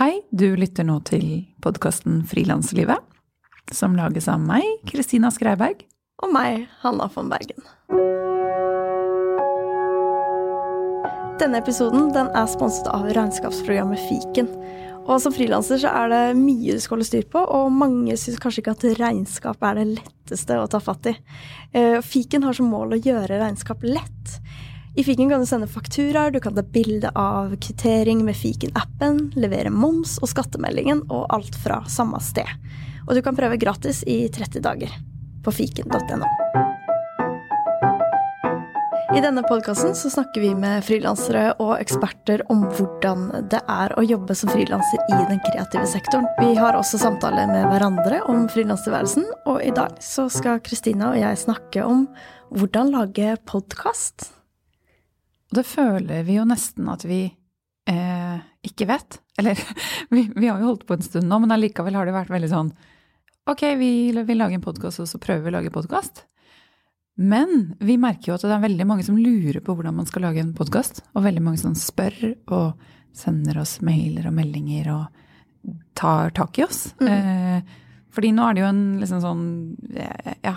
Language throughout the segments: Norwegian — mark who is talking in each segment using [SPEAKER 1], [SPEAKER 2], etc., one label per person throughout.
[SPEAKER 1] Hei, du lytter nå til podkasten Frilanslivet, som lages av meg, Kristina Skreiberg.
[SPEAKER 2] Og meg, Hanna von Bergen. Denne episoden den er sponset av regnskapsprogrammet Fiken. Og som frilanser så er det mye du skal holde styr på, og mange syns kanskje ikke at regnskap er det letteste å ta fatt i. Eh, Fiken har som mål å gjøre regnskap lett. I Fiken kan du sende fakturaer, du kan ta bilde av kvittering med Fiken-appen, levere moms og skattemeldingen, og alt fra samme sted. Og du kan prøve gratis i 30 dager på fiken.no. I denne podkasten snakker vi med frilansere og eksperter om hvordan det er å jobbe som frilanser i den kreative sektoren. Vi har også samtaler med hverandre om frilanstilværelsen, og i dag så skal Kristina og jeg snakke om hvordan lage podkast.
[SPEAKER 1] Det føler vi jo nesten at vi eh, ikke vet. Eller vi, vi, har jo holdt på en stund nå, men allikevel har det vært veldig sånn Ok, vi vil lage en podkast, og så prøver vi å lage podkast. Men vi merker jo at det er veldig mange som lurer på hvordan man skal lage en podkast. Og veldig mange som spør og sender oss mailer og meldinger og tar tak i oss. Mm. Eh, fordi nå er det jo en liksom sånn ja,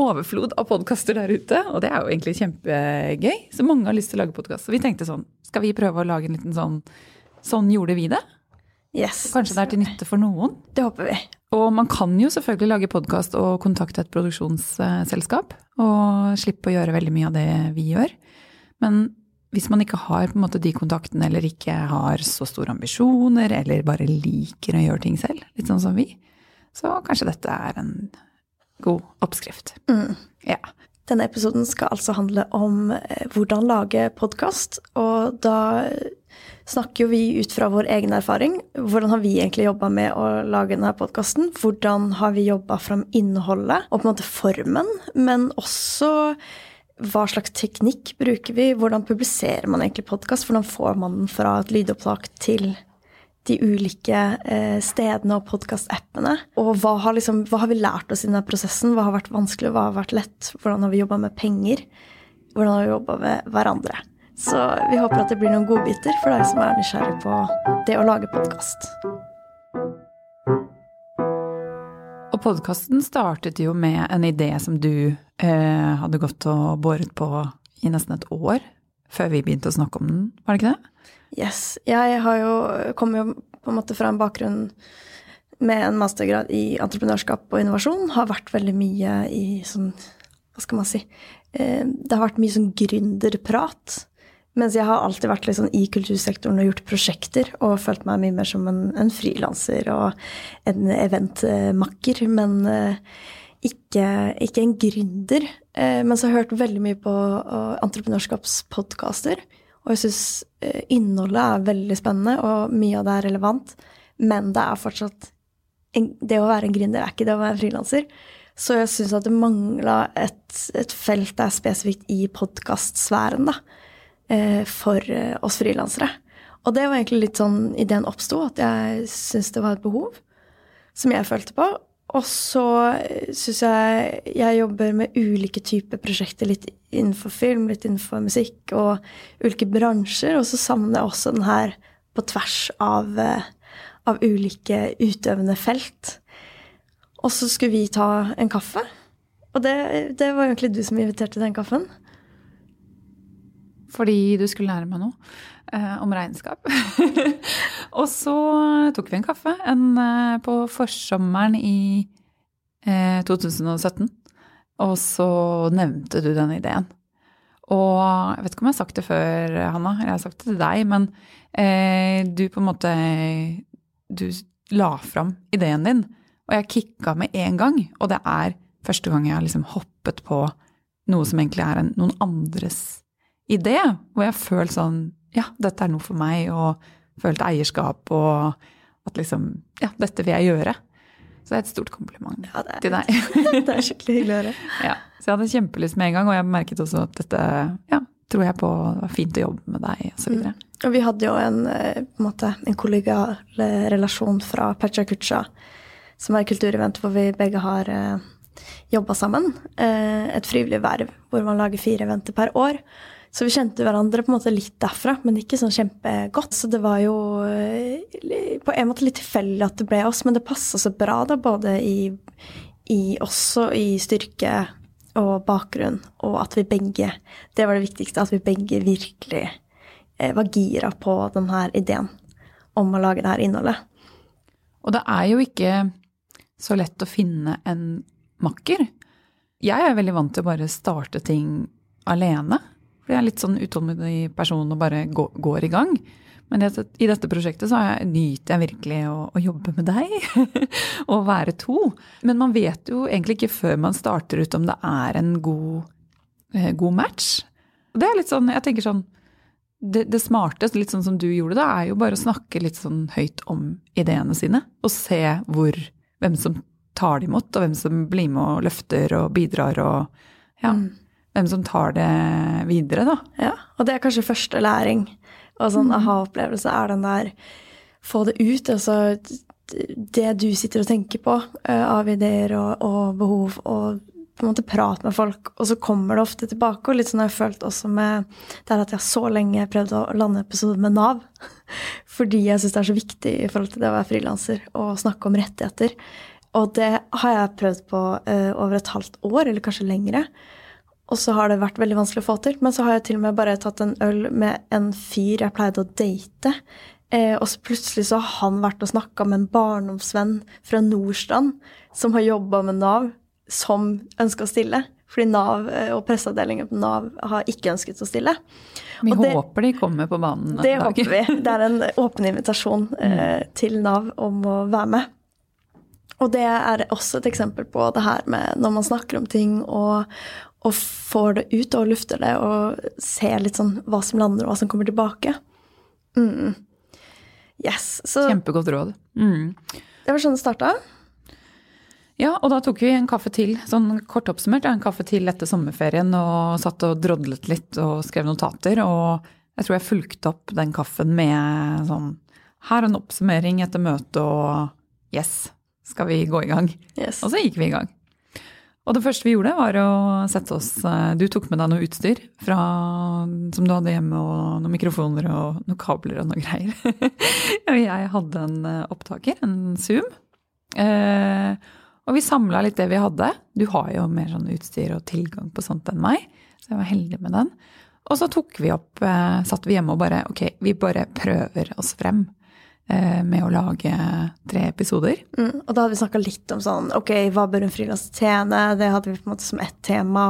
[SPEAKER 1] overflod av podkaster der ute, og det er jo egentlig kjempegøy. Så mange har lyst til å lage podkast. Så vi tenkte sånn, skal vi prøve å lage en liten sånn Sånn gjorde vi det?
[SPEAKER 2] Yes.
[SPEAKER 1] Kanskje det er til nytte for noen?
[SPEAKER 2] Det håper vi.
[SPEAKER 1] Og man kan jo selvfølgelig lage podkast og kontakte et produksjonsselskap. Og slippe å gjøre veldig mye av det vi gjør. Men hvis man ikke har på en måte de kontaktene, eller ikke har så store ambisjoner, eller bare liker å gjøre ting selv, litt sånn som vi, så kanskje dette er en god oppskrift.
[SPEAKER 2] Mm.
[SPEAKER 1] Ja.
[SPEAKER 2] Denne episoden skal altså handle om eh, hvordan lage podkast, og da snakker jo vi ut fra vår egen erfaring. Hvordan har vi egentlig jobba med å lage denne podkasten? Hvordan har vi jobba fram innholdet og på en måte formen? Men også hva slags teknikk bruker vi? Hvordan publiserer man egentlig podkast? Hvordan får man den fra et lydopptak til de ulike eh, stedene og podkastappene? Og hva har, liksom, hva har vi lært oss i denne prosessen? Hva har vært vanskelig, hva har vært lett? Hvordan har vi jobba med penger? Hvordan har vi jobba med hverandre? Så vi håper at det blir noen godbiter for deg som er nysgjerrig på det å lage podkast.
[SPEAKER 1] Og podkasten startet jo med en idé som du eh, hadde gått og båret på i nesten et år før vi begynte å snakke om den, var det ikke det?
[SPEAKER 2] Yes. Jeg har jo, kommer jo på en måte fra en bakgrunn med en mastergrad i entreprenørskap og innovasjon. Har vært veldig mye i sånn Hva skal man si? Eh, det har vært mye sånn gründerprat. Mens jeg har alltid vært liksom i kultursektoren og gjort prosjekter og følt meg mye mer som en, en frilanser og en eventmakker, men uh, ikke, ikke, en gründer. Uh, men så har jeg hørt veldig mye på entreprenørskapspodkaster, og jeg syns innholdet er veldig spennende, og mye av det er relevant, men det er fortsatt en, Det å være en gründer er ikke det å være frilanser. Så jeg syns at det mangla et, et felt der spesifikt i podkastsfæren, da Eh, for eh, oss frilansere. Og det var egentlig litt sånn ideen oppsto, at jeg syntes det var et behov som jeg følte på. Og så eh, syns jeg jeg jobber med ulike typer prosjekter, litt innenfor film, litt innenfor musikk og ulike bransjer. Og så savner jeg også den her på tvers av, av ulike utøvende felt. Og så skulle vi ta en kaffe. Og det, det var egentlig du som inviterte den kaffen
[SPEAKER 1] fordi du skulle lære meg noe eh, om regnskap. og så tok vi en kaffe en, eh, på forsommeren i eh, 2017. Og så nevnte du den ideen. Og jeg vet ikke om jeg har sagt det før, Hanna, jeg har sagt det til deg, men eh, du på en måte Du la fram ideen din, og jeg kicka med en gang. Og det er første gang jeg har liksom hoppet på noe som egentlig er en, noen andres idé, hvor jeg følt sånn Ja, dette er noe for meg, og følt eierskap og at liksom Ja, dette vil jeg gjøre. Så det er et stort kompliment
[SPEAKER 2] ja, er,
[SPEAKER 1] til deg.
[SPEAKER 2] det er skikkelig hyggelig å høre.
[SPEAKER 1] Ja, så jeg hadde kjempelyst med en gang, og jeg merket også at dette ja, tror jeg på det var fint å jobbe med deg, osv. Mm.
[SPEAKER 2] Og vi hadde jo en, eh, på en, måte, en kollegial relasjon fra Pecha Kucha, som er kulturevent hvor vi begge har eh, jobba sammen. Eh, et frivillig verv hvor man lager fire eventer per år Så vi kjente hverandre på en måte litt derfra, men ikke sånn kjempegodt. Så det var jo eh, på en måte litt tilfeldig at det ble oss, men det passa så bra, da, både i, i også i styrke og bakgrunn, og at vi begge Det var det viktigste, at vi begge virkelig eh, var gira på denne ideen om å lage det her innholdet.
[SPEAKER 1] Og det er jo ikke så lett å finne en makker. Jeg er veldig vant til å bare starte ting alene. For jeg er litt sånn utålmodig person og bare går, går i gang. Men i dette prosjektet så jeg, nyter jeg virkelig å, å jobbe med deg. og være to. Men man vet jo egentlig ikke før man starter ut om det er en god, eh, god match. Og det er litt sånn, jeg tenker sånn det, det smarteste, litt sånn som du gjorde det, er jo bare å snakke litt sånn høyt om ideene sine. Og se hvor, hvem som tar det imot, og hvem som blir med og løfter og bidrar og ja, mm. Hvem som tar det videre, da.
[SPEAKER 2] Ja, og det er kanskje første læring. Og sånn mm. aha-opplevelse er den der få det ut. Altså det du sitter og tenker på uh, av ideer og, og, behov, og på en måte prate med folk, og så kommer det ofte tilbake. Og litt sånn har jeg følt også med det at jeg så lenge prøvde å lande episoder med Nav. Fordi jeg syns det er så viktig i forhold til det å være frilanser og snakke om rettigheter. Og det har jeg prøvd på uh, over et halvt år, eller kanskje lengre. Og så har det vært veldig vanskelig å få til. Men så har jeg til og med bare tatt en øl med en fyr jeg pleide å date. Eh, og så plutselig så har han vært og snakka med en barndomsvenn fra Nordstrand som har jobba med Nav, som ønska å stille. Fordi Nav eh, og presseavdelingen på Nav har ikke ønsket å stille.
[SPEAKER 1] Vi det, håper de kommer på banen.
[SPEAKER 2] Det håper vi. Det er en åpen invitasjon eh, mm. til Nav om å være med. Og det er også et eksempel på det her med når man snakker om ting og, og får det ut og lufter det og ser litt sånn hva som lander og hva som kommer tilbake. Mm. Yes.
[SPEAKER 1] Så Kjempegodt råd. Mm.
[SPEAKER 2] Det var sånn det starta.
[SPEAKER 1] Ja, og da tok vi en kaffe til, sånn kort oppsummert, en kaffe til etter sommerferien og satt og drodlet litt og skrev notater. Og jeg tror jeg fulgte opp den kaffen med sånn Her er en oppsummering etter møtet og yes, skal vi gå i gang? Yes. Og så gikk vi i gang. Og det første vi gjorde, var å sette oss eh, Du tok med deg noe utstyr fra, som du hadde hjemme, og noen mikrofoner og noen kabler og noe greier. og jeg hadde en eh, opptaker, en Zoom. Eh, og vi samla litt det vi hadde. Du har jo mer sånn utstyr og tilgang på sånt enn meg, så jeg var heldig med den. Og så tok vi opp, satt vi hjemme og bare ok, vi bare prøver oss frem. Eh, med å lage tre episoder.
[SPEAKER 2] Mm, og da hadde vi snakka litt om sånn ok, hva bør en frilanser tjene? Det hadde vi på en måte som ett tema.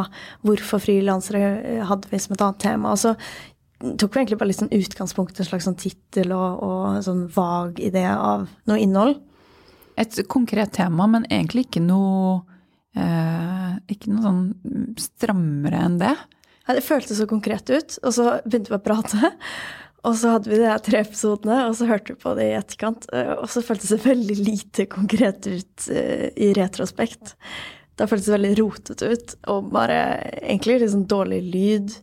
[SPEAKER 2] Hvorfor frilansere hadde vi som et annet tema. Og så tok vi egentlig bare litt sånn utgangspunkt, en slags sånn tittel og, og sånn vag idé av noe innhold.
[SPEAKER 1] Et konkret tema, men egentlig ikke noe eh, Ikke noe sånn strammere enn det.
[SPEAKER 2] Ja, det føltes så konkret ut, og så begynte vi å prate. Og så hadde vi de tre episodene, og så hørte vi på det i etterkant. Eh, og så føltes det veldig lite konkret ut uh, i retrospekt. Det føltes veldig rotete ut, og bare egentlig sånn dårlig lyd.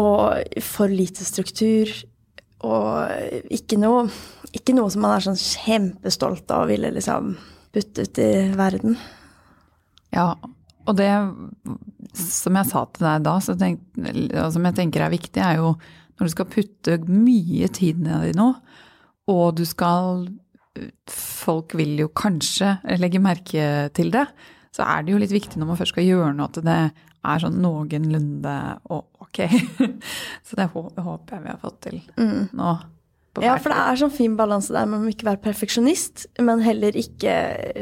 [SPEAKER 2] Og for lite struktur. Og ikke noe, ikke noe som man er sånn kjempestolt av og ville liksom putte ut i verden.
[SPEAKER 1] Ja, og det som jeg sa til deg da, tenk, og som jeg tenker er viktig, er jo når du skal putte mye tid ned i noe, og du skal Folk vil jo kanskje legge merke til det. Så er det jo litt viktig når man først skal gjøre noe, at det er sånn noenlunde ok. Så det håper jeg vi har fått til mm. nå.
[SPEAKER 2] Ja, for det er sånn fin balanse der med å ikke være perfeksjonist, men heller ikke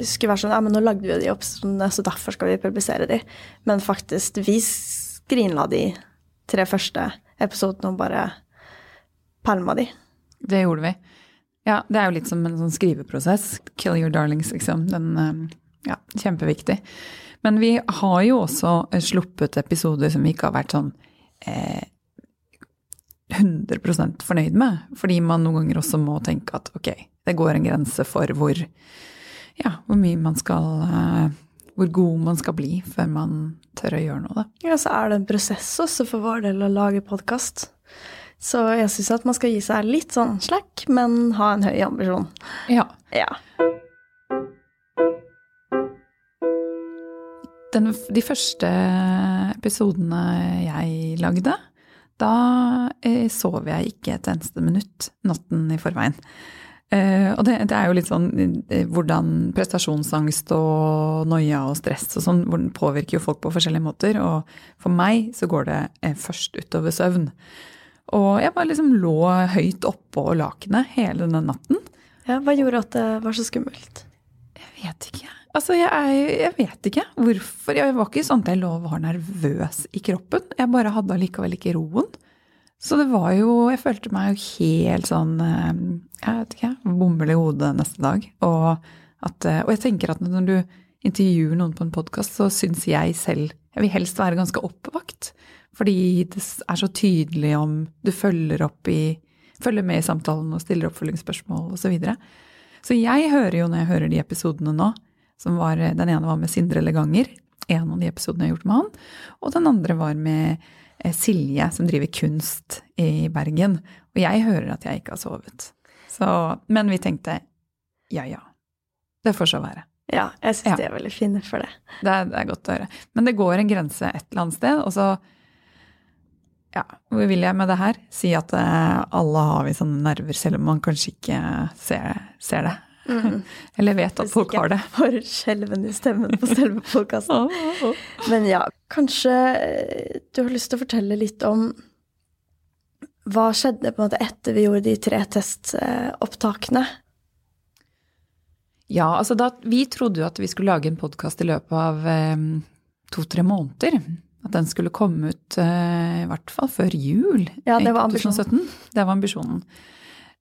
[SPEAKER 2] skulle være sånn ja, men nå lagde vi de oppstående, så derfor skal vi publisere de. Men faktisk, vi skrinla de tre første episodene og bare pælma de.
[SPEAKER 1] Det gjorde vi. Ja, det er jo litt som en sånn skriveprosess. Kill your darlings, liksom. Den, eh, ja, kjempeviktig. Men vi har jo også sluppet episoder som vi ikke har vært sånn eh, 100% fornøyd med. Fordi man noen ganger også må tenke at ok, det går en grense for hvor, ja, hvor mye man skal eh, hvor god man skal bli før man tør å gjøre noe. Da.
[SPEAKER 2] Ja, så er det en prosess også for vår del å lage podkast. Så jeg syns at man skal gi seg litt sånn slack, men ha en høy ambisjon.
[SPEAKER 1] Ja.
[SPEAKER 2] ja.
[SPEAKER 1] Den, de første episodene jeg lagde, da eh, sov jeg ikke et eneste minutt natten i forveien. Eh, og det, det, er jo litt sånn eh, hvordan prestasjonsangst og noia og stress og sånn hvor den påvirker jo folk på forskjellige måter. Og for meg så går det eh, først utover søvn. Og jeg bare liksom lå høyt oppå lakenet hele denne natten.
[SPEAKER 2] Ja, Hva gjorde at det var så skummelt?
[SPEAKER 1] Jeg vet ikke. Altså, jeg, jeg, vet ikke hvorfor. Jeg var ikke sånn at jeg lå og var nervøs i kroppen. Jeg bare hadde allikevel ikke roen. Så det var jo Jeg følte meg jo helt sånn eh, Jeg vet ikke, bomull i hodet neste dag. Og, at, eh, og jeg tenker at når du intervjuer noen på en podkast, så syns jeg selv Jeg vil helst være ganske oppvakt. Fordi det er så tydelig om du følger opp i Følger med i samtalen og stiller oppfølgingsspørsmål osv. Så, videre. så jeg hører jo når jeg hører de episodene nå, som var Den ene var med Sindre Leganger, en av de episodene jeg har gjort med han. Og den andre var med Silje, som driver kunst i Bergen. Og jeg hører at jeg ikke har sovet. Så, men vi tenkte ja ja, det får så være.
[SPEAKER 2] Ja, jeg syns ja. de er veldig fine for det.
[SPEAKER 1] det. Det er godt å høre. Men det går en grense et eller annet sted, og så ja, hvor vil jeg med det her? Si at eh, alle har vi sånne nerver, selv om man kanskje ikke ser, ser det. Mm. Eller vet at folk har det.
[SPEAKER 2] jeg har skjelven i stemmen på selve podkasten. Men ja, kanskje eh, du har lyst til å fortelle litt om hva skjedde på en måte etter vi gjorde de tre testopptakene?
[SPEAKER 1] Ja, altså da, vi trodde jo at vi skulle lage en podkast i løpet av eh, to-tre måneder. At den skulle komme ut eh, i hvert fall før jul
[SPEAKER 2] ja, det var ambisjonen.
[SPEAKER 1] Det var ambisjonen.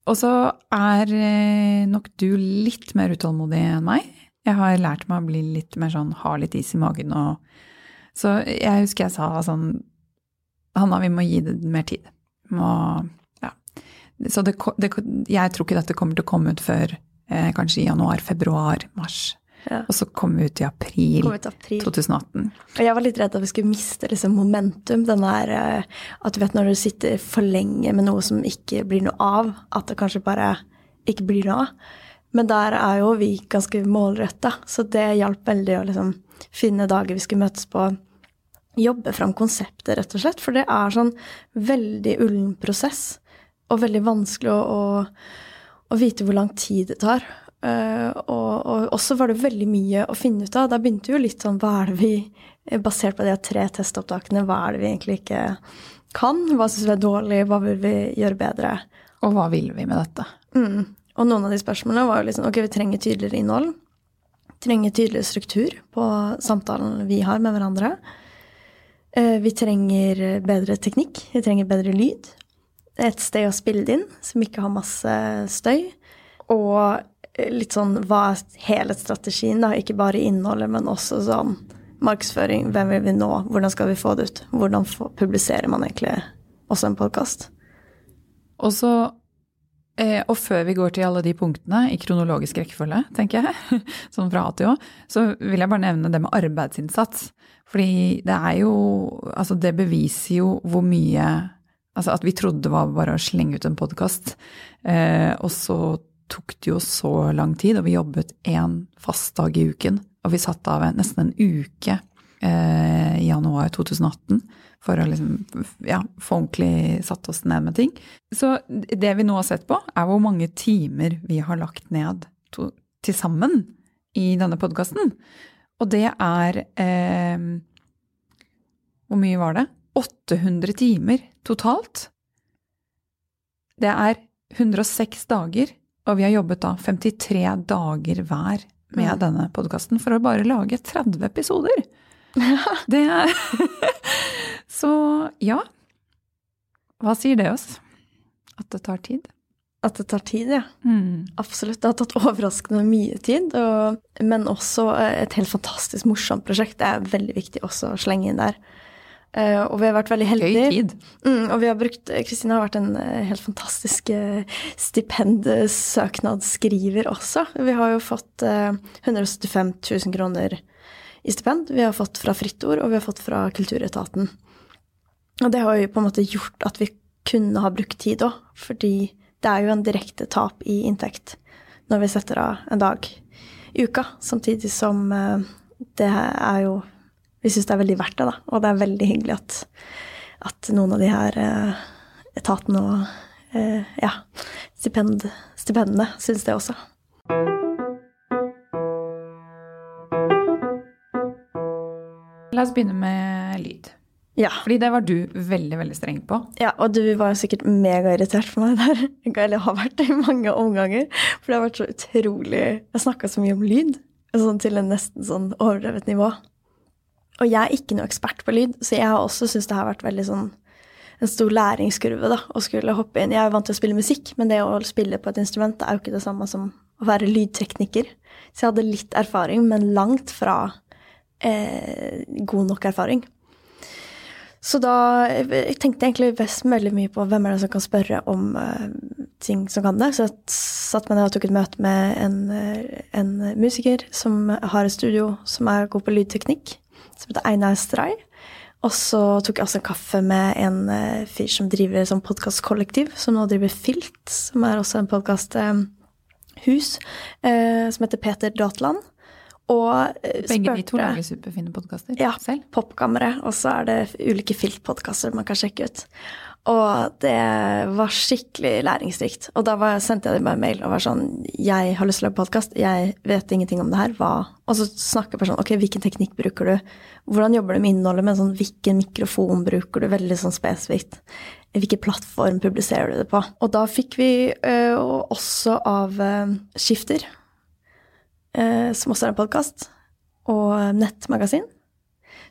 [SPEAKER 1] Og så er eh, nok du litt mer utålmodig enn meg. Jeg har lært meg å bli litt mer sånn ha litt is i magen og Så jeg husker jeg sa sånn Hanna, vi må gi det mer tid. Må, ja. Så det, det, jeg tror ikke dette kommer til å komme ut før eh, kanskje i januar, februar, mars. Ja. Og så kom vi ut i april, ut april, 2018.
[SPEAKER 2] Og jeg var litt redd at vi skulle miste liksom momentum. Den der eh, at du vet når du sitter for lenge med noe som ikke blir noe av, at det kanskje bare ikke blir noe av. Men der er jo vi ganske målretta, så det hjalp veldig å liksom finne dager vi skulle møtes på. Jobbe fram konseptet, rett og slett. For det er sånn veldig ullen prosess, og veldig vanskelig å, å, å vite hvor lang tid det tar. Uh, og, og, også var det veldig mye å finne ut av. Da begynte jo litt sånn hva er det vi Basert på de tre testopptakene, hva er det vi egentlig ikke kan? Hva syns vi er dårlig? Hva vil vi gjøre bedre?
[SPEAKER 1] Og hva vil vi med dette?
[SPEAKER 2] Mm. Og noen av de spørsmålene var jo liksom ok, vi trenger tydeligere innhold. Trenger tydeligere struktur på samtalen vi har med hverandre. Uh, vi trenger bedre teknikk. Vi trenger bedre lyd. Et sted å spille det inn som ikke har masse støy. Og litt sånn hva er helhetsstrategien, da? Ikke bare innholdet, men også sånn markedsføring. Hvem vil vi nå? Hvordan skal vi få det ut? Hvordan publiserer man egentlig også en podkast?
[SPEAKER 1] Og så eh, og før vi går til alle de punktene i kronologisk rekkefølge, tenker jeg, sånn fra A til Å, så vil jeg bare nevne det med arbeidsinnsats. Fordi det er jo Altså, det beviser jo hvor mye Altså at vi trodde det var bare å slenge ut en podkast, eh, og så tok det jo så lang tid, og vi jobbet én fast dag i uken. Og vi satt av nesten en uke eh, i januar 2018 for å liksom, ja, få ordentlig satt oss ned med ting. Så det vi nå har sett på, er hvor mange timer vi har lagt ned til sammen i denne podkasten. Og det er eh, Hvor mye var det? 800 timer totalt. Det er 106 dager og vi har jobbet da 53 dager hver med mm. denne podkasten for å bare lage 30 episoder. det er Så ja. Hva sier det oss? At det tar tid?
[SPEAKER 2] At det tar tid, ja. Mm. Absolutt. Det har tatt overraskende mye tid. Og, men også et helt fantastisk morsomt prosjekt. Det er veldig viktig også å slenge inn der. Uh, og vi har vært veldig heldige.
[SPEAKER 1] Gøy tid.
[SPEAKER 2] Mm, og vi har brukt Kristine har vært en uh, helt fantastisk uh, stipendsøknadsskriver også. Vi har jo fått 175 000 kroner i stipend. Vi har fått fra Fritt Ord, og vi har fått fra Kulturetaten. Og det har jo på en måte gjort at vi kunne ha brukt tid òg, fordi det er jo en direkte tap i inntekt når vi setter av en dag i uka, samtidig som det er jo vi syns det er veldig verdt det, da. Og det er veldig hyggelig at, at noen av de her eh, etatene og eh, ja, stipend, stipendene syns det også.
[SPEAKER 1] La oss begynne med lyd.
[SPEAKER 2] Ja.
[SPEAKER 1] Fordi det var du veldig, veldig streng på.
[SPEAKER 2] Ja, og du var sikkert megairritert for meg der. Eller har vært det i mange omganger. For det har vært så utrolig Jeg snakka så mye om lyd. Sånn til en nesten sånn overdrevet nivå. Og jeg er ikke noe ekspert på lyd, så jeg har også syntes det har vært veldig sånn en stor læringskurve da, å skulle hoppe inn. Jeg er vant til å spille musikk, men det å spille på et instrument er jo ikke det samme som å være lydtekniker. Så jeg hadde litt erfaring, men langt fra eh, god nok erfaring. Så da jeg tenkte jeg egentlig best veldig mye på hvem er det som kan spørre om uh, ting som kan det. Så jeg satt meg ned og tok et møte med en, uh, en, musiker som har et studio som er god på lydteknikk, som heter Einar Stray. Og så tok jeg også en kaffe med en uh, fyr som driver som podkastkollektiv, som nå driver Filt, som er også en podkasthus, som heter Peter Datland. Og
[SPEAKER 1] eh, Begge de to lager superfine podkaster
[SPEAKER 2] ja,
[SPEAKER 1] selv?
[SPEAKER 2] Popkammeret. Og så er det ulike filtpodkaster man kan sjekke ut. Og det var skikkelig læringsrikt. Og da var, sendte jeg dem bare en mail og var sånn Jeg har lyst til å lage podkast, jeg vet ingenting om det her, hva Og så snakker personen ok, hvilken teknikk bruker du? Hvordan jobber du med innholdet? med sånn, Hvilken mikrofon bruker du? Veldig sånn spesifikt. Hvilken plattform publiserer du det på? Og da fikk vi ø, også av ø, Skifter Eh, som også er en podkast, og nettmagasin.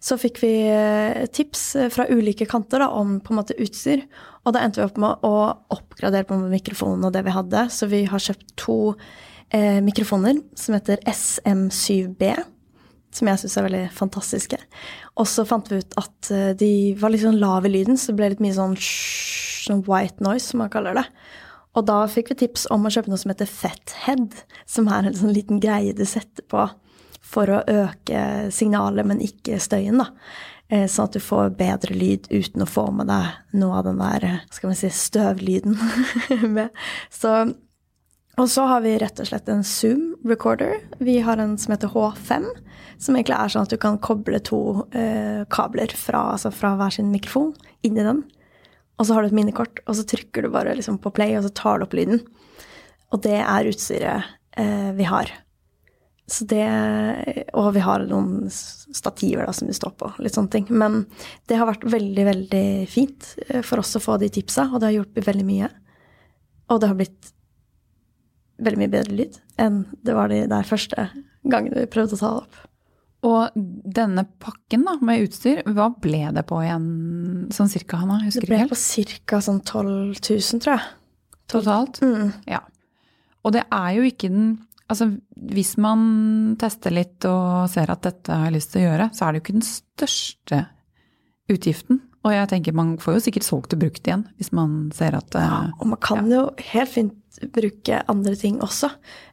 [SPEAKER 2] Så fikk vi eh, tips eh, fra ulike kanter da, om på en måte utstyr. Og da endte vi opp med å oppgradere på mikrofonen og det vi hadde. Så vi har kjøpt to eh, mikrofoner som heter SM7B. Som jeg syns er veldig fantastiske. Og så fant vi ut at de var litt sånn lave i lyden, så det ble litt mye sånn, sånn white noise, som man kaller det. Og da fikk vi tips om å kjøpe noe som heter Fethead, som er en sånn liten greie du setter på for å øke signalet, men ikke støyen, da. Eh, sånn at du får bedre lyd uten å få med deg noe av den der skal vi si, støvlyden med. Så, og så har vi rett og slett en Zoom recorder. Vi har en som heter H5, som egentlig er sånn at du kan koble to eh, kabler fra, altså fra hver sin mikrofon inn i den og så har du et minnekort, og så trykker du bare liksom på play, og så tar du opp lyden. Og det er utstyret eh, vi har. Så det Og vi har noen stativer da, som vi står på, litt sånne ting. Men det har vært veldig, veldig fint eh, for oss å få de tipsa, og det har hjulpet veldig mye. Og det har blitt veldig mye bedre lyd enn det var de der første gangene vi prøvde å ta det opp.
[SPEAKER 1] Og denne pakken da, med utstyr, hva ble det på igjen sånn cirka, Hanna?
[SPEAKER 2] Husker det ble på ca. sånn 12 000, tror jeg.
[SPEAKER 1] Totalt?
[SPEAKER 2] Mm.
[SPEAKER 1] Ja. Og det er jo ikke den Altså hvis man tester litt og ser at dette har jeg lyst til å gjøre, så er det jo ikke den største utgiften. Og jeg tenker man får jo sikkert solgt det brukt igjen hvis man ser at
[SPEAKER 2] Ja, og man kan ja. jo helt fint bruke andre ting også.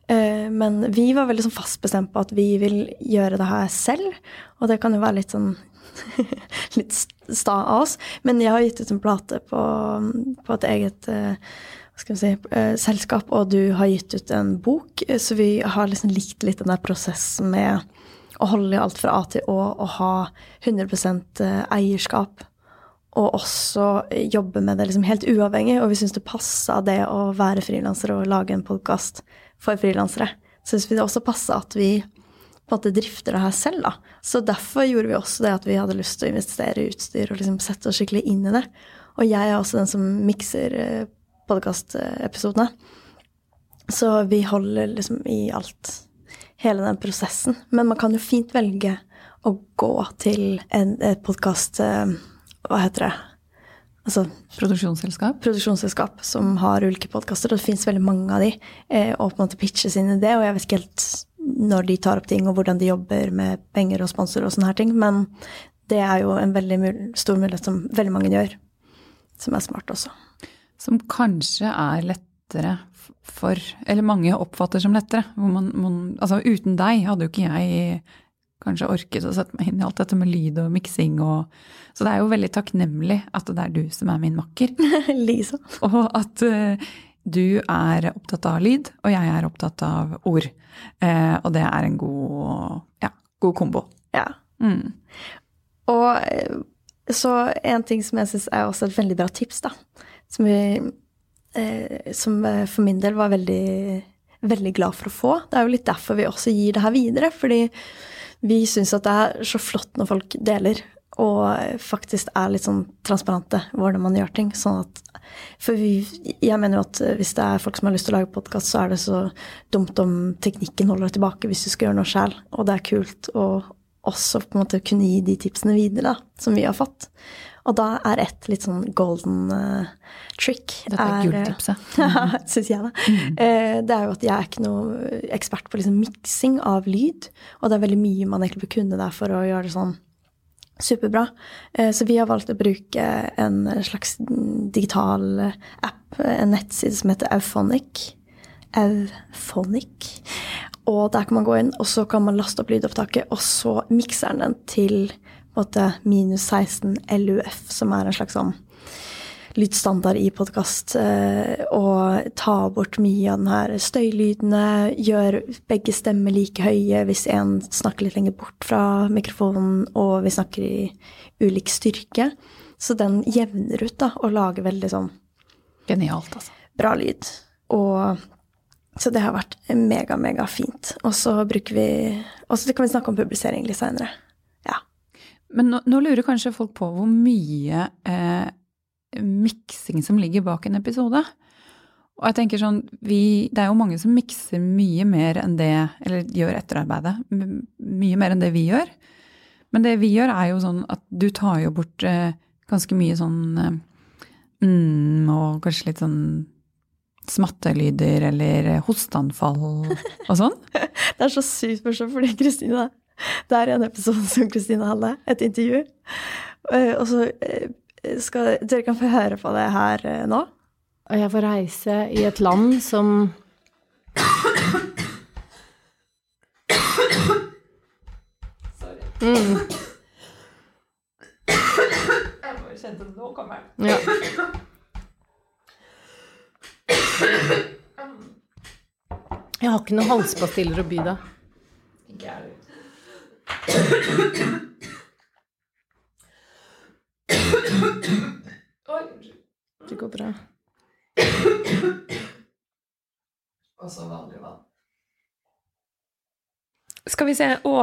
[SPEAKER 2] Eh, men vi var veldig sånn fast bestemt på at vi vil gjøre det her selv. Og det kan jo være litt sånn litt sta av oss. Men jeg har gitt ut en plate på, på et eget eh, si, eh, selskap, og du har gitt ut en bok. Så vi har liksom likt litt den der prosessen med å holde alt fra A til Å og ha 100% eierskap. Og også jobbe med det liksom helt uavhengig. Og vi syns det passa det å være frilanser og lage en podkast for frilansere. Syns vi det også passa at vi på en måte drifter det her selv, da. Så derfor gjorde vi også det at vi hadde lyst til å investere i utstyr og liksom sette oss skikkelig inn i det. Og jeg er også den som mikser eh, podkastepisodene. Så vi holder liksom i alt. Hele den prosessen. Men man kan jo fint velge å gå til en podkast eh, Hva heter det?
[SPEAKER 1] Altså produksjonsselskap?
[SPEAKER 2] Produksjonsselskap som har ulike podkaster, og det fins veldig mange av de, eh, og på en måte pitcher sin idé. Og jeg vet ikke helt når de tar opp ting, og hvordan de jobber med penger og sponsor og sånne her ting, men det er jo en veldig mul stor mulighet som veldig mange gjør, som er smart også.
[SPEAKER 1] Som kanskje er lettere for Eller mange oppfatter som lettere. Man, man, altså uten deg hadde jo ikke jeg kanskje orket å sette meg inn i alt dette med lyd og miksing og Så det er jo veldig takknemlig at det er du som er min makker.
[SPEAKER 2] Lisa.
[SPEAKER 1] Og at uh, du er opptatt av lyd, og jeg er opptatt av ord. Uh, og det er en god, ja, god kombo.
[SPEAKER 2] Ja.
[SPEAKER 1] Mm.
[SPEAKER 2] Og eh, Så en ting som jeg syns er også et veldig bra tips, da, som, vi, uh, som for min del var veldig, veldig glad for å få. Det er jo litt derfor vi også gir det her videre, fordi vi syns at det er så flott når folk deler og faktisk er litt sånn transparente hvordan man gjør ting. Sånn at For vi, jeg mener jo at hvis det er folk som har lyst til å lage podkast, så er det så dumt om teknikken holder deg tilbake hvis du skal gjøre noe sjæl. Og det er kult å også på en måte kunne gi de tipsene videre, da, som vi har fått. Og da er et litt sånn golden uh, trick
[SPEAKER 1] Dette er gulltipset.
[SPEAKER 2] Ja, syns jeg, da. Mm. Uh, det er jo at jeg er ikke noe ekspert på liksom miksing av lyd. Og det er veldig mye man egentlig bør kunne der for å gjøre det sånn superbra. Uh, så vi har valgt å bruke en slags digital app, en nettside som heter Auphonic. Auphonic. Og der kan man gå inn, og så kan man laste opp lydopptaket, og så mikser den til måte, minus 16 LUF, som er en slags sånn lydstandard i podkast. Og ta bort mye av den her støylydene. Gjør begge stemmer like høye hvis en snakker litt lenger bort fra mikrofonen, og vi snakker i ulik styrke. Så den jevner ut, da, og lager veldig sånn
[SPEAKER 1] Genialt, altså.
[SPEAKER 2] Bra lyd. Og så det har vært mega, mega fint. Og så bruker vi Og så kan vi snakke om publisering litt seinere. Ja.
[SPEAKER 1] Men nå, nå, lurer kanskje folk på hvor mye eh, miksing som ligger bak en episode. Og jeg tenker sånn, vi, Det er jo mange som mikser mye mer enn det Eller gjør etterarbeidet. Mye mer enn det vi gjør. Men det vi gjør, er jo sånn at du tar jo bort eh, ganske mye sånn eh, mm, Og kanskje litt sånn smattelyder eller hosteanfall og sånn?
[SPEAKER 2] det er så sykt morsomt, fordi Kristine Det er en episode som Kristine hadde, et intervju. Eh, og så eh, skal Dere kan få høre på det her eh, nå.
[SPEAKER 3] Og jeg får reise i et land som Mm. Jeg bare kjente at nå kommer. Ja. Jeg har ikke noen halspastiller å by deg. Ikke jeg Det går bra.
[SPEAKER 1] Og så vanlig vann. Skal vi se Å,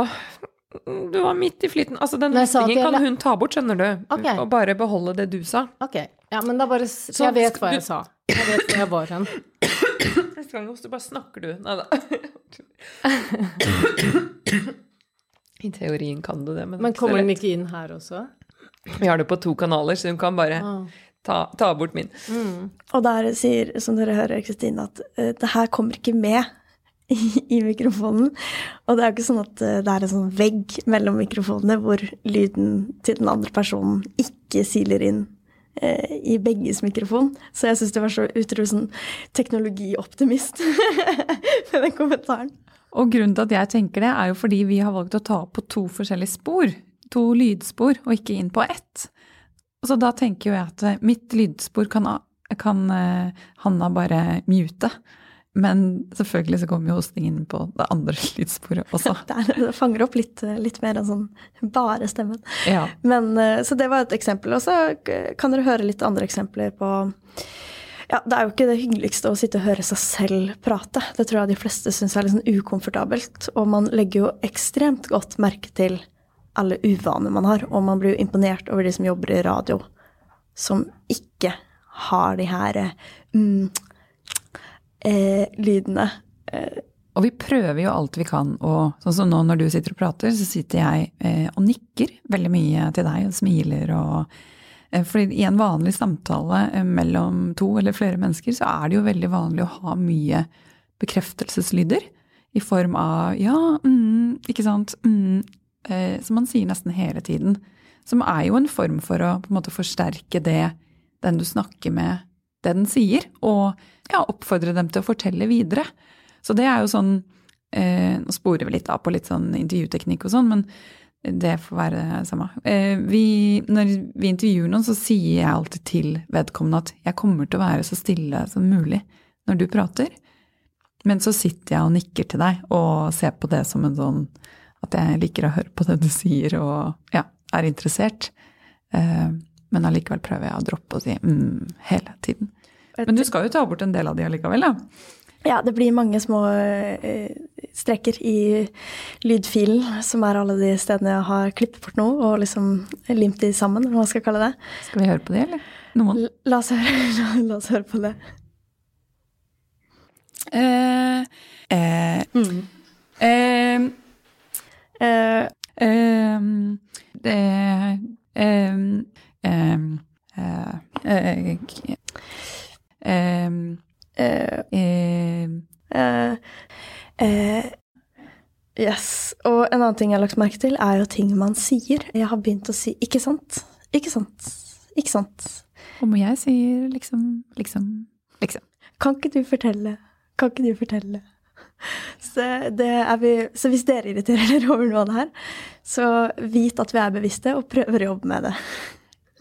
[SPEAKER 1] du var midt i flyten. Altså, den mestingen kan hun ta bort, skjønner du. Okay. Og bare beholde det du sa.
[SPEAKER 3] Ok. Ja, men da bare Så Jeg vet hva jeg sa. Jeg vet hvor jeg var hen.
[SPEAKER 1] Neste gang så bare snakker du. Nei da. I teorien kan du det,
[SPEAKER 3] men Men kommer den ikke inn her også?
[SPEAKER 1] Vi har det på to kanaler, så hun kan bare ah. ta, ta, bort min.
[SPEAKER 2] Mm. Og der sier, som dere hører, Kristine, at uh, det her kommer ikke med i, i, mikrofonen. Og det er jo ikke sånn at uh, det er en sånn vegg mellom mikrofonene hvor lyden til den andre personen ikke siler inn Eh, i begges mikrofon. Så jeg syns det var så utrolig sånn teknologioptimist med den kommentaren.
[SPEAKER 1] Og grunnen til at jeg tenker det, er jo fordi vi har valgt å ta på to forskjellige spor. To lydspor, og ikke inn på ett. Så da tenker jo jeg at eh, mitt lydspor kan, kan eh, Hanna bare mute. Men selvfølgelig så kommer jo hostingen på det andre lydsporet også.
[SPEAKER 2] det fanger opp litt, litt, mer enn sånn bare stemmen. Ja. Men, eh, så det var et eksempel. Og så kan dere høre litt andre eksempler på ja, Det er jo ikke det hyggeligste å sitte og høre seg selv prate. Det tror jeg de fleste syns er litt sånn ukomfortabelt. Og man legger jo ekstremt godt merke til alle uvaner man har. Og man blir jo imponert over de som jobber i radio, som ikke har de her mm, eh, lydene.
[SPEAKER 1] Eh. Og vi prøver jo alt vi kan, og sånn som nå når du sitter og prater, så sitter jeg eh, og nikker veldig mye til deg og smiler og eh, i en vanlig samtale eh, mellom to eller flere mennesker, så er det jo veldig vanlig å ha mye bekreftelseslyder. I form av ja, mm, ikke sant, mm, eh, som man sier nesten hele tiden. Som er jo en form for å på en måte forsterke det den du snakker med, det den sier. Og ja, oppfordre dem til å fortelle videre. Så det er jo sånn eh, Nå sporer vi litt av på litt sånn intervjuteknikk og sånn, men det får være det samme. Eh, vi, når vi intervjuer noen, så sier jeg alltid til vedkommende at jeg kommer til å være så stille som mulig når du prater. Men så sitter jeg og nikker til deg og ser på det som en sånn at jeg liker å høre på det du sier og ja, er interessert. Eh, men allikevel prøver jeg å droppe å si mm hele tiden. Men du skal jo ta bort en del av de allikevel, da.
[SPEAKER 2] Ja, det blir mange små eh, streker i lydfilen, som er alle de stedene jeg har klippet bort noe og liksom limt de sammen, hva man skal kalle det.
[SPEAKER 1] Skal vi høre på de, eller? Noen?
[SPEAKER 2] La, oss høre, la, oss høre på det.
[SPEAKER 1] Eh, eh,
[SPEAKER 2] Mm.
[SPEAKER 1] eh,
[SPEAKER 2] Eh,
[SPEAKER 1] det ehm, eh, eh, ehm,
[SPEAKER 2] eh,
[SPEAKER 1] ehm,
[SPEAKER 2] eh, eh, yes. Og en annen ting jeg har lagt merke til, er jo ting man sier. Jeg har begynt å si 'ikke sant', 'ikke sant', 'ikke sant'.
[SPEAKER 1] Og må jeg sier liksom, liksom, liksom.
[SPEAKER 2] Kan ikke du fortelle? Kan ikke du fortelle? Så, det vi, så hvis dere irriterer dere over noe av det her, så vit at vi er bevisste og prøver å jobbe med det.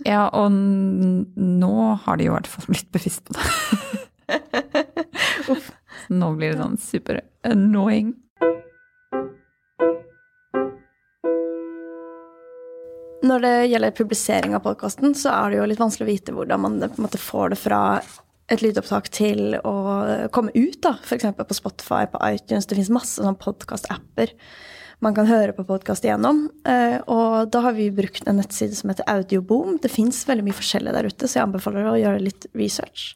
[SPEAKER 1] Ja, og nå har de jo i hvert fall blitt bevisst på det. Nå blir det sånn super annoying.
[SPEAKER 2] Når det gjelder publisering av podkasten, så er det jo litt vanskelig å vite hvordan man på en måte får det fra et lydopptak til å komme ut, da. F.eks. på Spotify, på iTunes. Det fins masse sånn podkast-apper man kan høre på podkast igjennom. Eh, Og da har vi brukt en nettside som heter Audioboom. Det fins veldig mye forskjellig der ute, så jeg anbefaler å gjøre litt research.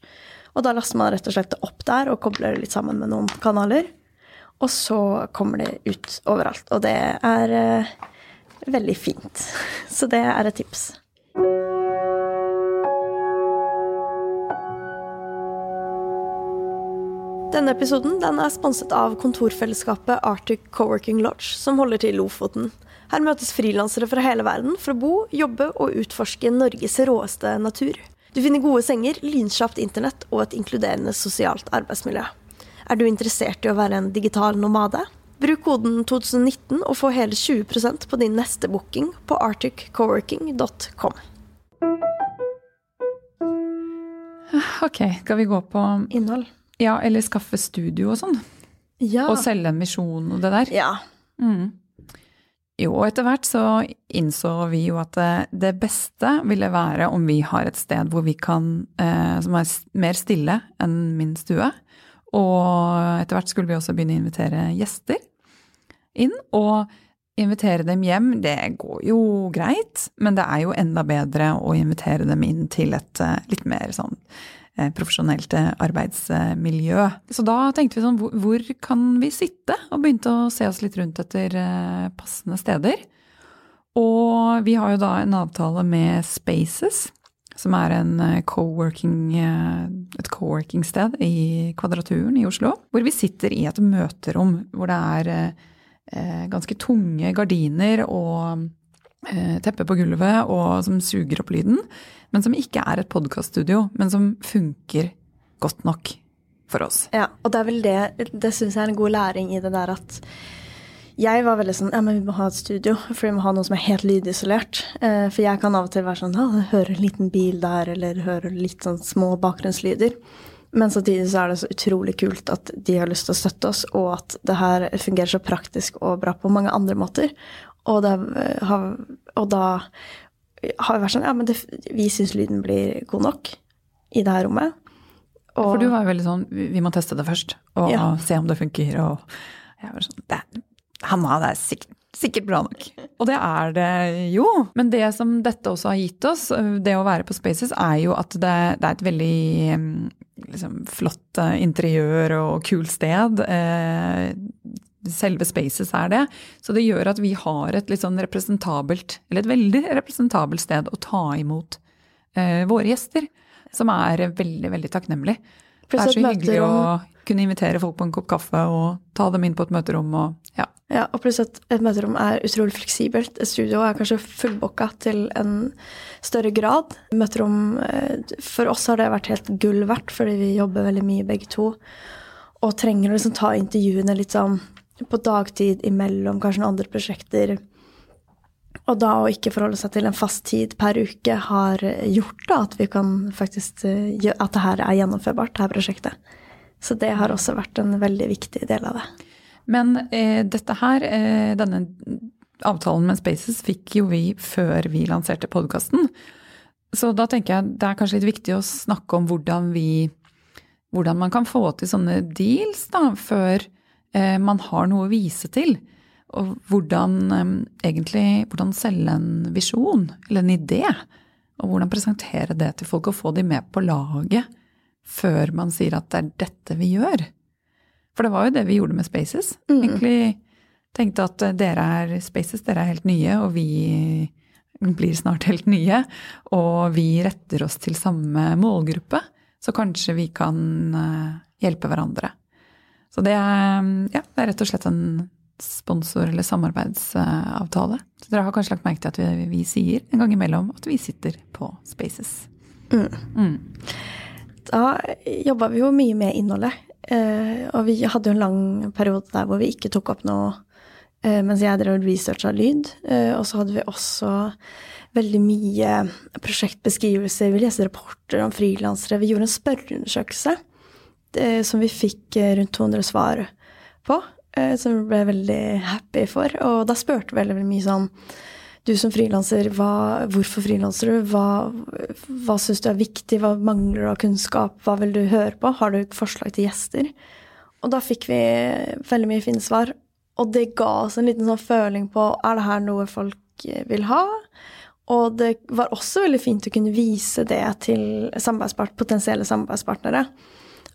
[SPEAKER 2] Og da laster man rett og slett det opp der og kobler det litt sammen med noen kanaler. Og så kommer det ut overalt. Og det er eh, veldig fint. Så det er et tips. Denne episoden den er sponset av kontorfellesskapet Arctic Coworking Lodge, som holder til i Lofoten. Her møtes frilansere fra hele verden for å bo, jobbe og utforske Norges råeste natur. Du finner gode senger, lynkjapt internett og et inkluderende sosialt arbeidsmiljø. Er du interessert i å være en digital nomade? Bruk koden 2019 og få hele 20 på din neste booking på arcticcoworking.com.
[SPEAKER 1] Ok, skal vi gå på
[SPEAKER 2] Innhold.
[SPEAKER 1] Ja, eller skaffe studio og sånn?
[SPEAKER 2] Ja.
[SPEAKER 1] Og selge en misjon og det der?
[SPEAKER 2] ja.
[SPEAKER 1] Mm. Jo, og etter hvert så innså vi jo at det, det beste ville være om vi har et sted hvor vi kan, eh, som er mer stille enn min stue. Og etter hvert skulle vi også begynne å invitere gjester inn. Og invitere dem hjem, det går jo greit, men det er jo enda bedre å invitere dem inn til et eh, litt mer sånn eh, profesjonelt eh, arbeidsmiljø. Så da tenkte vi sånn, hvor, hvor kan vi sitte? Og begynte å se oss litt rundt etter eh, passende steder. Og vi har jo da en avtale med Spaces, som er eh, co-working, eh, et co-working-sted i Kvadraturen i Oslo. Hvor vi sitter i et møterom hvor det er eh, eh, ganske tunge gardiner og eh, teppe på gulvet og som suger opp lyden, men som ikke er et podkaststudio, men som funker godt nok for oss.
[SPEAKER 2] Ja, og det er vel det Det syns jeg er en god læring i det der at jeg var veldig sånn Ja, men vi må ha et studio, for vi må ha noe som er helt lydisolert. Eh, for jeg kan av og til være sånn Ja, hører en liten bil der, eller hører litt sånn små bakgrunnslyder. Men samtidig så er det så utrolig kult at de har lyst til å støtte oss, og at det her fungerer så praktisk og bra på mange andre måter. Og, det har, og da har vært sånn Ja, men det, vi syns lyden blir god nok i det her rommet. Og,
[SPEAKER 1] For du var jo veldig sånn Vi må teste det først, og
[SPEAKER 2] Ja.
[SPEAKER 1] se om det funker. Og jeg var sånn det, Hanna, det er sikkert, sikkert bra nok. Og det er det jo. Men det som dette også har gitt oss, det å være på Spaces, er jo at det, det er et veldig mm, liksom, flott interiør og kult sted. Eh, Selve Spaces er det. Så det gjør at vi har et litt sånn representabelt, eller et veldig representabelt sted å ta imot eh, våre gjester. Som er veldig, veldig takknemlig. Det er så hyggelig å kunne invitere folk på en kopp kaffe og ta dem inn på et møterom og ja.
[SPEAKER 2] Ja, og pluss at et møterom er utrolig fleksibelt. Et studio er kanskje fullbooka til en større grad. Møterom eh, For oss har det vært helt gull verdt, fordi vi jobber veldig mye begge to. Og trenger å liksom ta intervjuene litt sånn på dagtid imellom kanskje noen andre prosjekter. Og da å ikke forholde seg til en fast tid per uke har gjort da at vi kan faktisk gjøre At det her er gjennomførbart, det her prosjektet. Så det har også vært en veldig viktig del av det.
[SPEAKER 1] Men eh, dette her, eh, denne avtalen med Spaces fikk jo vi før vi lanserte podkasten. Så da tenker jeg det er kanskje litt viktig å snakke om hvordan vi Hvordan man kan få til sånne deals da, før eh, man har noe å vise til. Og hvordan eh, egentlig Hvordan selge en visjon, eller en idé. Og hvordan presentere det til folk og få de med på laget før man sier at det er dette vi gjør. For det var jo det vi gjorde med Spaces. Egentlig tenkte at dere er Spaces, dere er helt nye, og vi blir snart helt nye. Og vi retter oss til samme målgruppe, så kanskje vi kan eh, hjelpe hverandre. Så det er, ja, det er rett og slett en sponsor- eller samarbeidsavtale. Så dere har kanskje lagt merke til at vi, vi sier en gang imellom at vi sitter på Spaces. Mm.
[SPEAKER 2] Da jobba vi jo mye med innholdet. Eh, og vi hadde jo en lang periode der hvor vi ikke tok opp noe eh, mens jeg drev og researcha lyd. Eh, og så hadde vi også veldig mye prosjektbeskrivelser. Vi leste rapporter om frilansere. Vi gjorde en spørreundersøkelse som vi fikk eh, rundt 200 svar på. eh, Som vi ble veldig happy for. Og da spurte vi veldig, veldig mye sånn du som frilanser, hvorfor frilanser du? Hva, hva syns du er viktig? Hva mangler du av kunnskap? Hva vil du høre på? Har du forslag til gjester? Og da fikk vi veldig mye fine svar. Og det ga oss en liten sånn føling på er det her noe folk eh, vil ha? Og det var også veldig fint å kunne vise det til samarbeidspart potensielle samarbeidspartnere.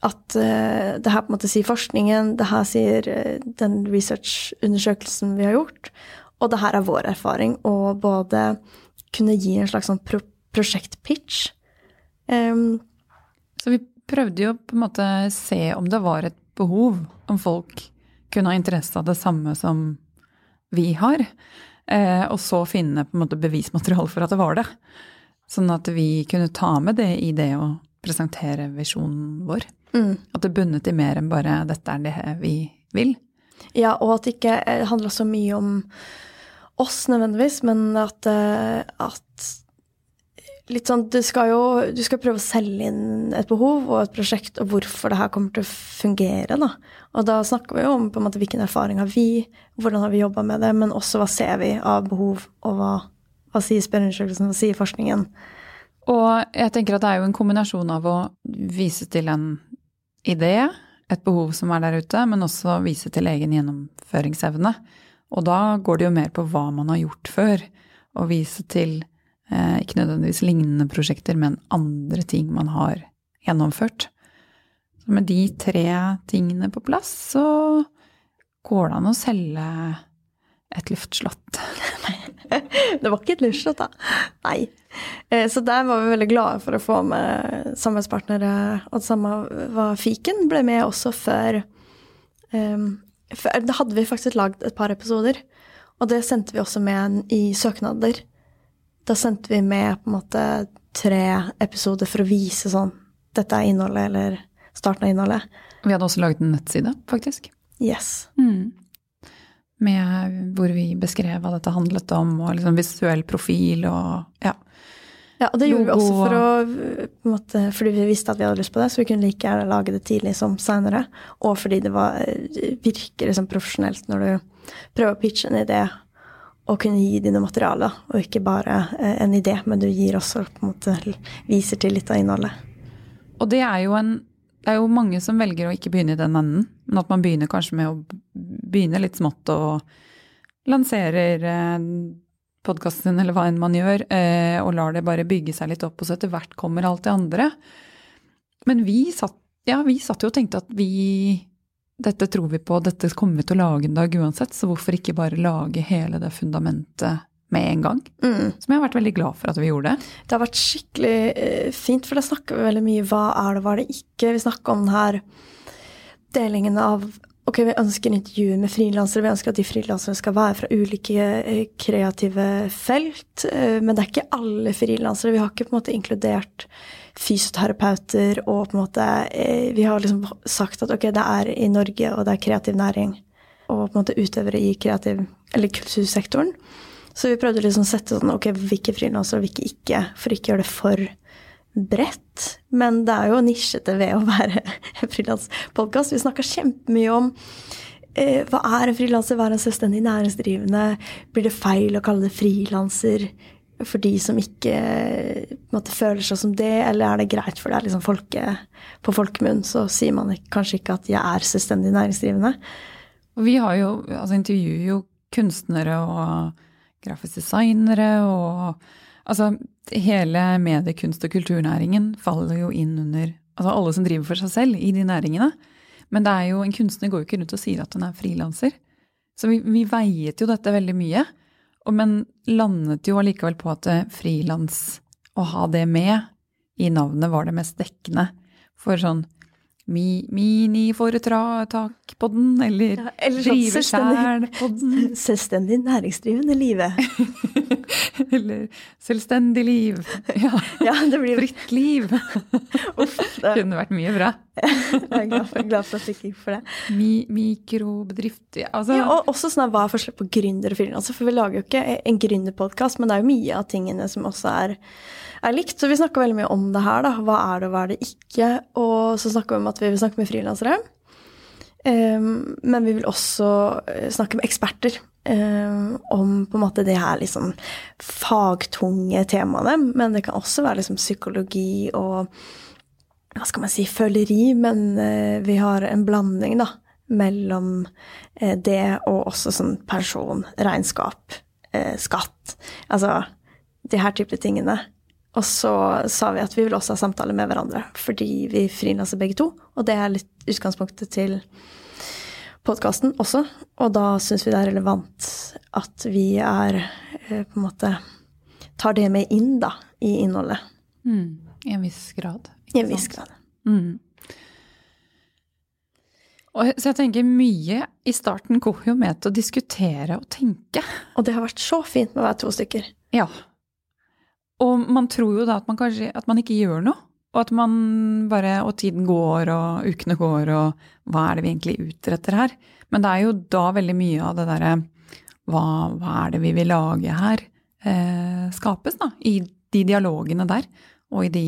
[SPEAKER 2] At uh, det her på en måte sier forskningen, det her sier uh, den researchundersøkelsen vi har gjort, og det her er vår erfaring. Og både kunne gi en slags sånn pro prosjektpitch. Um,
[SPEAKER 1] Så vi prøvde jo på en måte se om det var et behov, om folk kunne ha interesse av det samme som vi har. Eh, og så finne på en måte bevismateriale for at det var det. Sånn at vi kunne ta med det i det å presentere visjonen vår.
[SPEAKER 2] Mm.
[SPEAKER 1] At det bundet i mer enn bare 'dette er det vi vil'.
[SPEAKER 2] Ja, og at det ikke handler handla så mye om oss nødvendigvis, men at, eh, at Litt sånn, du skal jo du skal prøve å selge inn et behov og et prosjekt, og hvorfor det her kommer til å fungere. da. Og da snakker vi jo om på en måte hvilken erfaring har vi, hvordan har vi jobba med det, men også hva ser vi av behov, og hva, hva sier spørreundersøkelsen, hva sier forskningen.
[SPEAKER 1] Og jeg tenker at det er jo en kombinasjon av å vise til en idé, et behov som er der ute, men også vise til egen gjennomføringsevne. Og da går det jo mer på hva man har gjort før, og vise til eh, ikke nødvendigvis lignende prosjekter, men andre ting man har gjennomført. Så med de tre tingene på plass, så går det an å selge et luftslott.
[SPEAKER 2] Det var ikke et lunsjshot, da. Nei. Eh, Så der var vi veldig glade for å få med samarbeidspartnere. Og det samme var Fiken ble med også før um, før- Da hadde vi faktisk lagd et par episoder, og det sendte vi også med i søknader. Da sendte vi med på en måte tre episoder for å vise sånn Dette er innholdet, eller starten av innholdet.
[SPEAKER 1] Vi hadde også laget en nettside, faktisk.
[SPEAKER 2] Yes.
[SPEAKER 1] Mm. Med hvor vi beskrev hva dette handlet om, og liksom visuell profil og ja.
[SPEAKER 2] Ja, og det gjorde vi også for å, måte, fordi vi visste at vi hadde lyst på det, så vi kunne like gjerne lage det tidlig som seinere. Og fordi det var, virker liksom profesjonelt når du prøver å pitche en idé og kunne gi dine materialer, og ikke bare eh, en idé, men du gir også på en måte viser til litt av innholdet.
[SPEAKER 1] Og det er jo en det er jo mange som velger å ikke begynne i den enden, men at man begynner kanskje med å begynne litt smått og lanserer eh, podkasten sin eller hva enn man gjør, eh, og lar det bare bygge seg litt opp, og så etter hvert kommer alt det andre. Men vi satt, ja, vi satt jo og tenkte at vi dette tror vi på, dette kommer vi til å lage en dag uansett, så hvorfor ikke bare lage hele det fundamentet med en gang?
[SPEAKER 2] Mm.
[SPEAKER 1] Som jeg har vært veldig glad for at vi gjorde.
[SPEAKER 2] Det har vært skikkelig eh, fint, for da snakker vi veldig mye hva er det, hva er det ikke. Vi snakker om den her delingen av Ok, vi ønsker intervjuer med frilansere. Vi ønsker at de frilanserne skal være fra ulike eh, kreative felt. eh, Men det er ikke alle frilansere. Vi har ikke på en måte inkludert fysioterapeuter og på en måte Vi har liksom sagt at ok, det er i Norge, og det er kreativ næring. Og på en måte utøvere i kreativ, eller kultursektoren. Så vi prøvde liksom å sette sånn, ok, hvilke frilansere og hvilke ikke, for ikke å gjøre det for bredt. Men det er jo nisjete ved å være frilanspodkast. Vi snakker kjempemye om eh, hva er en frilanser, hva er en selvstendig næringsdrivende? Blir det feil å kalle det frilanser for de som ikke måte, føler seg som det, eller er det greit for deg? Liksom folke, på folkemunn så sier man kanskje ikke at jeg er selvstendig næringsdrivende.
[SPEAKER 1] Vi har jo, altså intervjuer jo kunstnere og grafiske designere og Altså hele mediekunst- og kulturnæringen faller jo inn under Altså alle som driver for seg selv i de næringene. Men det er jo, en kunstner går jo ikke rundt og sier at hun er frilanser. Så vi, vi veiet jo dette veldig mye. Men landet jo allikevel på at eh, frilans, å ha det med i navnet, var det mest dekkende for sånn mi, miniforetak på den, eller
[SPEAKER 2] Ja, eller sånn
[SPEAKER 1] drive
[SPEAKER 2] selvstendig-
[SPEAKER 1] sjæl på.
[SPEAKER 2] Selvstendig næringsdrivende livet.
[SPEAKER 1] Eller selvstendig liv. Ja,
[SPEAKER 2] Ja, det blir
[SPEAKER 1] fritt liv.
[SPEAKER 2] Uff, det
[SPEAKER 1] Kunne vært mye bra.
[SPEAKER 2] jeg er glad for, glad for at du ikke gikk for det.
[SPEAKER 1] Mi, mikrobedrift altså,
[SPEAKER 2] Ja, og også sånn, Hva er forskjellen på gründer og frilanser? For vi lager jo ikke en gründerpodkast, men det er jo mye av tingene som også er, er likt. Så vi snakka veldig mye om det her. da. Hva er det, og hva er det ikke? Og så snakker vi om at vi vil snakke med frilansere. Um, men vi vil også eh, snakke med eksperter ehm, om på en måte det her liksom fagtunge temaene. Men det kan også være liksom psykologi og hva skal man si, føleri. Men eh, vi har en blanding, da mellom eh, det og også sånn pensjon, regnskap, eh, skatt. Altså de her type tingene. Og så sa vi at vi vil også ha samtaler med hverandre, fordi vi frilanser begge to. Og det er litt utgangspunktet til podkasten også. Og da syns vi det er relevant at vi er eh, på en måte tar det med inn, da, i innholdet.
[SPEAKER 1] mm, I en viss grad.
[SPEAKER 2] I en viss grad.
[SPEAKER 1] Mm. Og, så jeg tenker mye i starten går jo med til å diskutere og tenke.
[SPEAKER 2] Og det har vært så fint med å være to stykker.
[SPEAKER 1] Ja. Og man tror jo da at man kanskje at man ikke gjør noe. Og at man bare Og tiden går, og ukene går, og hva er det vi egentlig utretter her? Men det er jo da veldig mye av det derre hva, hva er det vi vil lage her? Eh, skapes, da. I de dialogene der. Og i de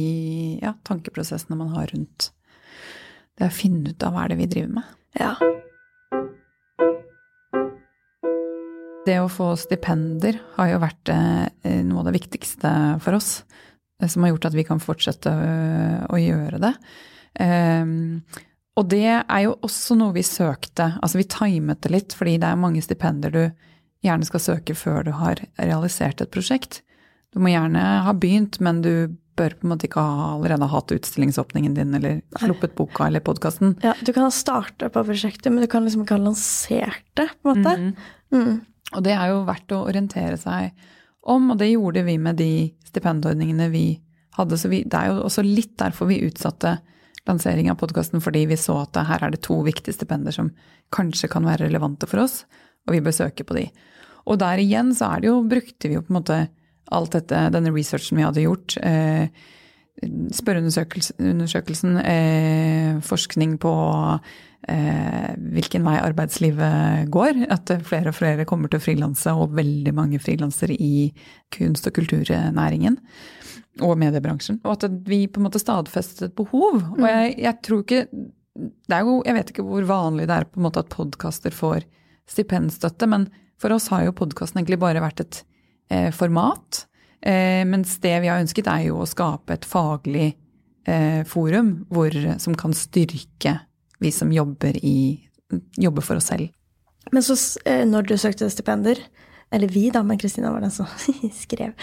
[SPEAKER 1] ja, tankeprosessene man har rundt det å finne ut av hva er det vi driver med.
[SPEAKER 2] Ja.
[SPEAKER 1] Det å få stipender har jo vært eh, noe av det viktigste for oss. Eh, Som har gjort at vi kan fortsette øh, å gjøre det. Ehm, og det er jo også noe vi søkte. Altså vi timet det litt, fordi det er mange stipender du gjerne skal søke før du har realisert et prosjekt. Du må gjerne ha begynt, men du bør på en måte ikke ha allerede hatt utstillingsåpningen din eller sluppet boka eller podkasten.
[SPEAKER 2] ja. Du kan ha starta på prosjektet, men du kan liksom ikke ha lansert det, på en måte. Mm.
[SPEAKER 1] Og det er jo verdt å orientere seg om, og det gjorde vi med de stipendordningene vi hadde. Så vi, det er jo også litt derfor vi utsatte lansering av podkasten, fordi vi så at her er det to viktige stipender som kanskje kan være relevante for oss, og vi bør søke på de. Og der igjen så er det jo, brukte vi jo på en måte alt dette, denne researchen vi hadde gjort. Eh, Spørreundersøkelsen, eh, forskning på hvilken vei arbeidslivet går. At flere og flere kommer til å frilanse, og veldig mange frilansere i kunst- og kulturnæringen. Og mediebransjen. Og at vi på en måte stadfestet et behov. Og jeg, jeg tror ikke det jo, Jeg vet ikke hvor vanlig det er på en måte at podkaster får stipendstøtte, men for oss har jo podkasten egentlig bare vært et eh, format. Eh, mens det vi har ønsket, er jo å skape et faglig eh, forum hvor, som kan styrke vi som jobber, i, jobber for oss selv.
[SPEAKER 2] Men så eh, når du søkte stipender, eller vi da, men Kristina var den som skrev,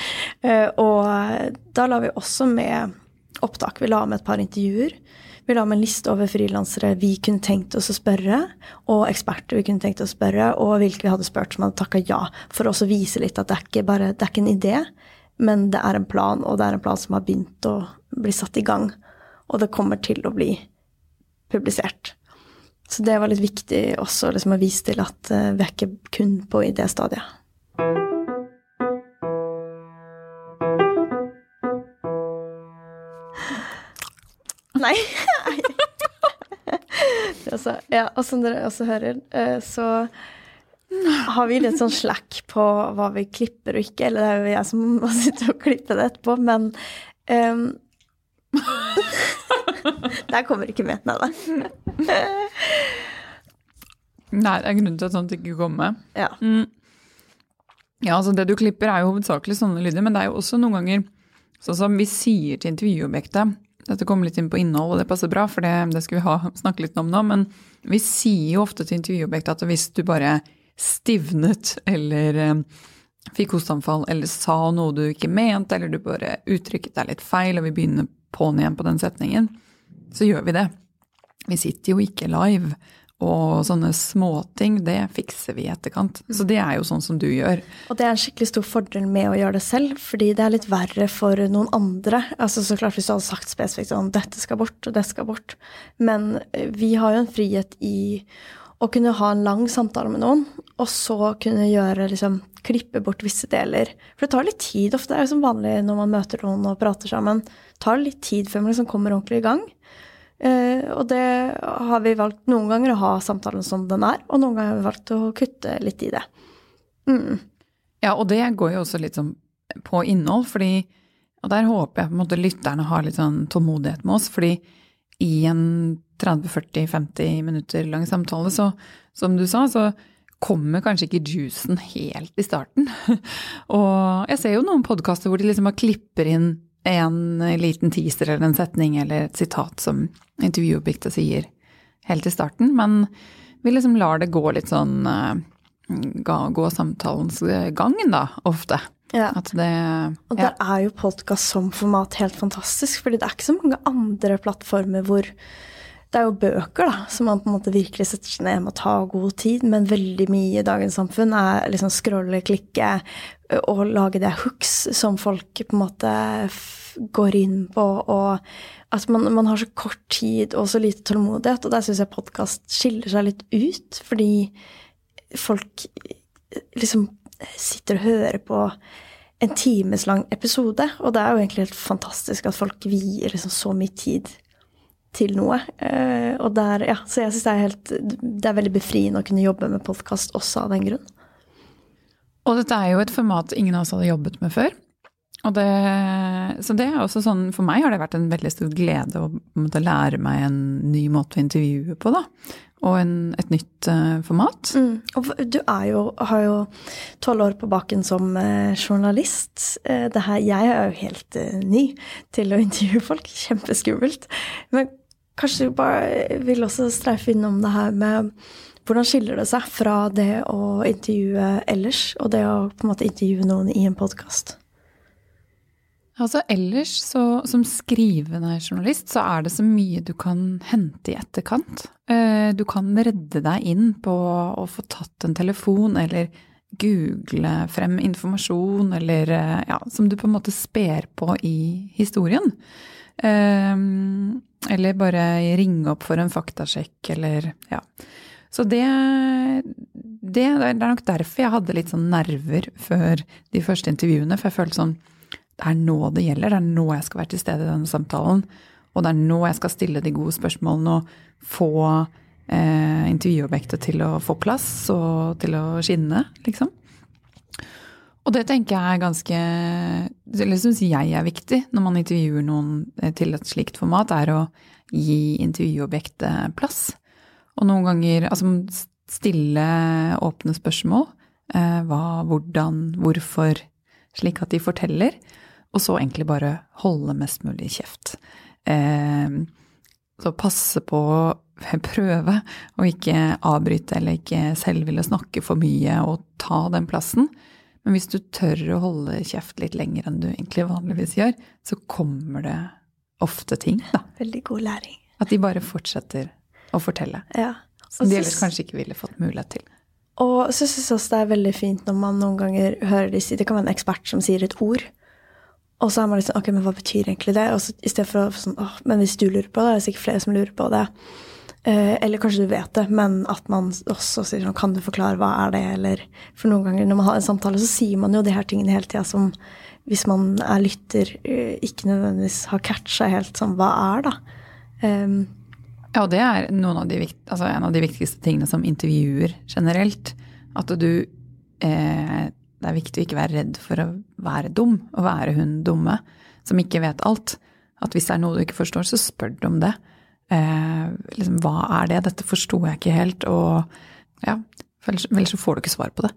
[SPEAKER 2] eh, og da la vi også med opptak. Vi la med et par intervjuer. Vi la med en liste over frilansere vi kunne tenkt oss å spørre, og eksperter vi kunne tenkt oss å spørre, og hvilke vi hadde spurt som hadde takka ja. For å også vise litt at det er ikke bare det er ikke en idé, men det er en plan, og det er en plan som har begynt å bli satt i gang. Og det kommer til å bli publisert. Så det var litt viktig også liksom, å vise til at eh, vi er ikke kun på idéstadiet. Nei. Altså, ja, og som dere også hører, eh, så har vi litt sånn slack på hva vi klipper og ikke. Eller det er jo jeg som må sitte og klippe det etterpå, men ehm, Der kommer ikke med. Nei da.
[SPEAKER 1] Nei, det er grunnen til at sånt ikke kommer.
[SPEAKER 2] Ja.
[SPEAKER 1] Mm. Ja, altså det du klipper er jo hovedsakelig sånne lyder, men det er jo også noen ganger sånn som vi sier til intervjuobjektet Dette kommer litt inn på innhold, og det passer bra, for det, det skal vi ha, snakke litt om nå. Men vi sier jo ofte til intervjuobjektet at hvis du bare stivnet eller eh, fikk hosteanfall eller sa noe du ikke mente, eller du bare uttrykket deg litt feil og vi begynner på'n igjen på den setningen, så gjør vi det. Vi sitter jo ikke live. Og sånne småting, det fikser vi i etterkant. Så det er jo sånn som du gjør.
[SPEAKER 2] Og det er en skikkelig stor fordel med å gjøre det selv, fordi det er litt verre for noen andre. Altså så klart Hvis du hadde sagt spesifikt sånn 'dette skal bort', og 'det skal bort', men eh, vi har jo en frihet i å kunne ha en lang samtale med noen, og så kunne gjøre liksom klippe bort visse deler. For det tar litt tid ofte. Det er jo som vanlig når man møter noen og prater sammen. Det tar litt tid før man liksom kommer ordentlig i gang. Eh, og det har vi valgt noen ganger å ha samtalen som den er, og noen ganger har vi valgt å kutte litt i det. Mm.
[SPEAKER 1] Ja, og det går jo også litt sånn på innhold, fordi Og der håper jeg på en måte lytterne har litt sånn tålmodighet med oss, fordi i en 30-40-50 minutter lang samtale, så som du sa, så kommer kanskje ikke juicen helt i starten. og jeg ser jo noen podkaster hvor de liksom bare klipper inn en liten teaser eller en setning eller et sitat som intervjuobjektet sier helt i starten, men vi liksom lar det gå litt sånn Gå samtalens gang, da, ofte.
[SPEAKER 2] Ja.
[SPEAKER 1] Det
[SPEAKER 2] Og der er jo podkast som format helt fantastisk, fordi det er ikke så mange andre plattformer hvor det er jo bøker da, som man på en måte virkelig setter seg ned med å ta god tid, men veldig mye i dagens samfunn er liksom scrolle, klikke og lage det hooks som folk på en måte går inn på, og at man, man har så kort tid og så lite tålmodighet. Og der syns jeg podkast skiller seg litt ut, fordi folk liksom sitter og hører på en timeslang episode, og det er jo egentlig helt fantastisk at folk vier liksom så mye tid til noe. Uh, og der, ja, så jeg syns det er Det er veldig befriende å kunne jobbe med podkast også av den grunn.
[SPEAKER 1] Og dette er jo et format ingen av oss hadde jobbet med før. Det, så det er også sånn, For meg har det vært en veldig stor glede å måtte lære meg en ny måte å intervjue på. da, Og en, et nytt uh, format.
[SPEAKER 2] Mm. Og du jo, har jo tolv år på baken som uh, journalist. Uh, her, jeg er jo helt ny til å intervjue folk. Kjempeskummelt. Men kanskje du bare vil også streife innom det her med hvordan skiller det seg fra det å intervjue ellers, og det å på en måte intervjue noen i en podkast?
[SPEAKER 1] Altså ellers, så, som skrivende journalist, så er det så mye du kan hente i etterkant. Eh, du kan redde deg inn på å få tatt en telefon, eller google frem informasjon, eller eh, ja, som du på en måte sper på i historien. Eh, eller bare ringe opp for en faktasjekk, eller ja. Så det, det, det er nok derfor jeg hadde litt sånn nerver før de første intervjuene, for jeg følte sånn det er nå det gjelder. Det er nå jeg skal være til stede i denne samtalen. Og det er nå jeg skal stille de gode spørsmålene og få eh, intervjuobjektet til å få plass og til å skinne, liksom. Og det tenker jeg er ganske Eller syns jeg er viktig når man intervjuer noen eh, til et slikt format, er å gi intervjuobjektet plass. Og noen ganger altså stille åpne spørsmål. Eh, hva, hvordan, hvorfor. Slik at de forteller og så egentlig bare holde mest mulig kjeft. Eh, så passe på å prøve å ikke avbryte eller ikke selv ville snakke for mye og ta den plassen. Men hvis du tør å holde kjeft litt lenger enn du egentlig vanligvis gjør, så kommer det ofte ting, da.
[SPEAKER 2] Veldig god læring.
[SPEAKER 1] At de bare fortsetter å fortelle.
[SPEAKER 2] Ja.
[SPEAKER 1] Som de ellers kanskje ikke ville fått mulighet til.
[SPEAKER 2] Og så syns jeg også det er veldig fint når man noen ganger hører de si Det kan være en ekspert som sier et ord, og så er man sånn Ok, men hva betyr egentlig det? Og så i stedet for å sånn åh, men hvis du lurer på det, er det sikkert flere som lurer på det. Eh, eller kanskje du vet det, men at man også sier sånn Kan du forklare hva er det, eller For noen ganger når man har en samtale, så sier man jo de her tingene hele tida som hvis man er lytter, eh, ikke nødvendigvis har catcha helt sånn Hva er, da? Um,
[SPEAKER 1] ja, og det er de, altså en av de viktigste tingene som intervjuer generelt. At du eh, det er viktig å ikke være redd for å være dum, å være hun dumme som ikke vet alt. At hvis det er noe du ikke forstår, så spør du om det. Eh, liksom, hva er det? Dette forsto jeg ikke helt. Og Ja, ellers, ellers så får du ikke svar på det.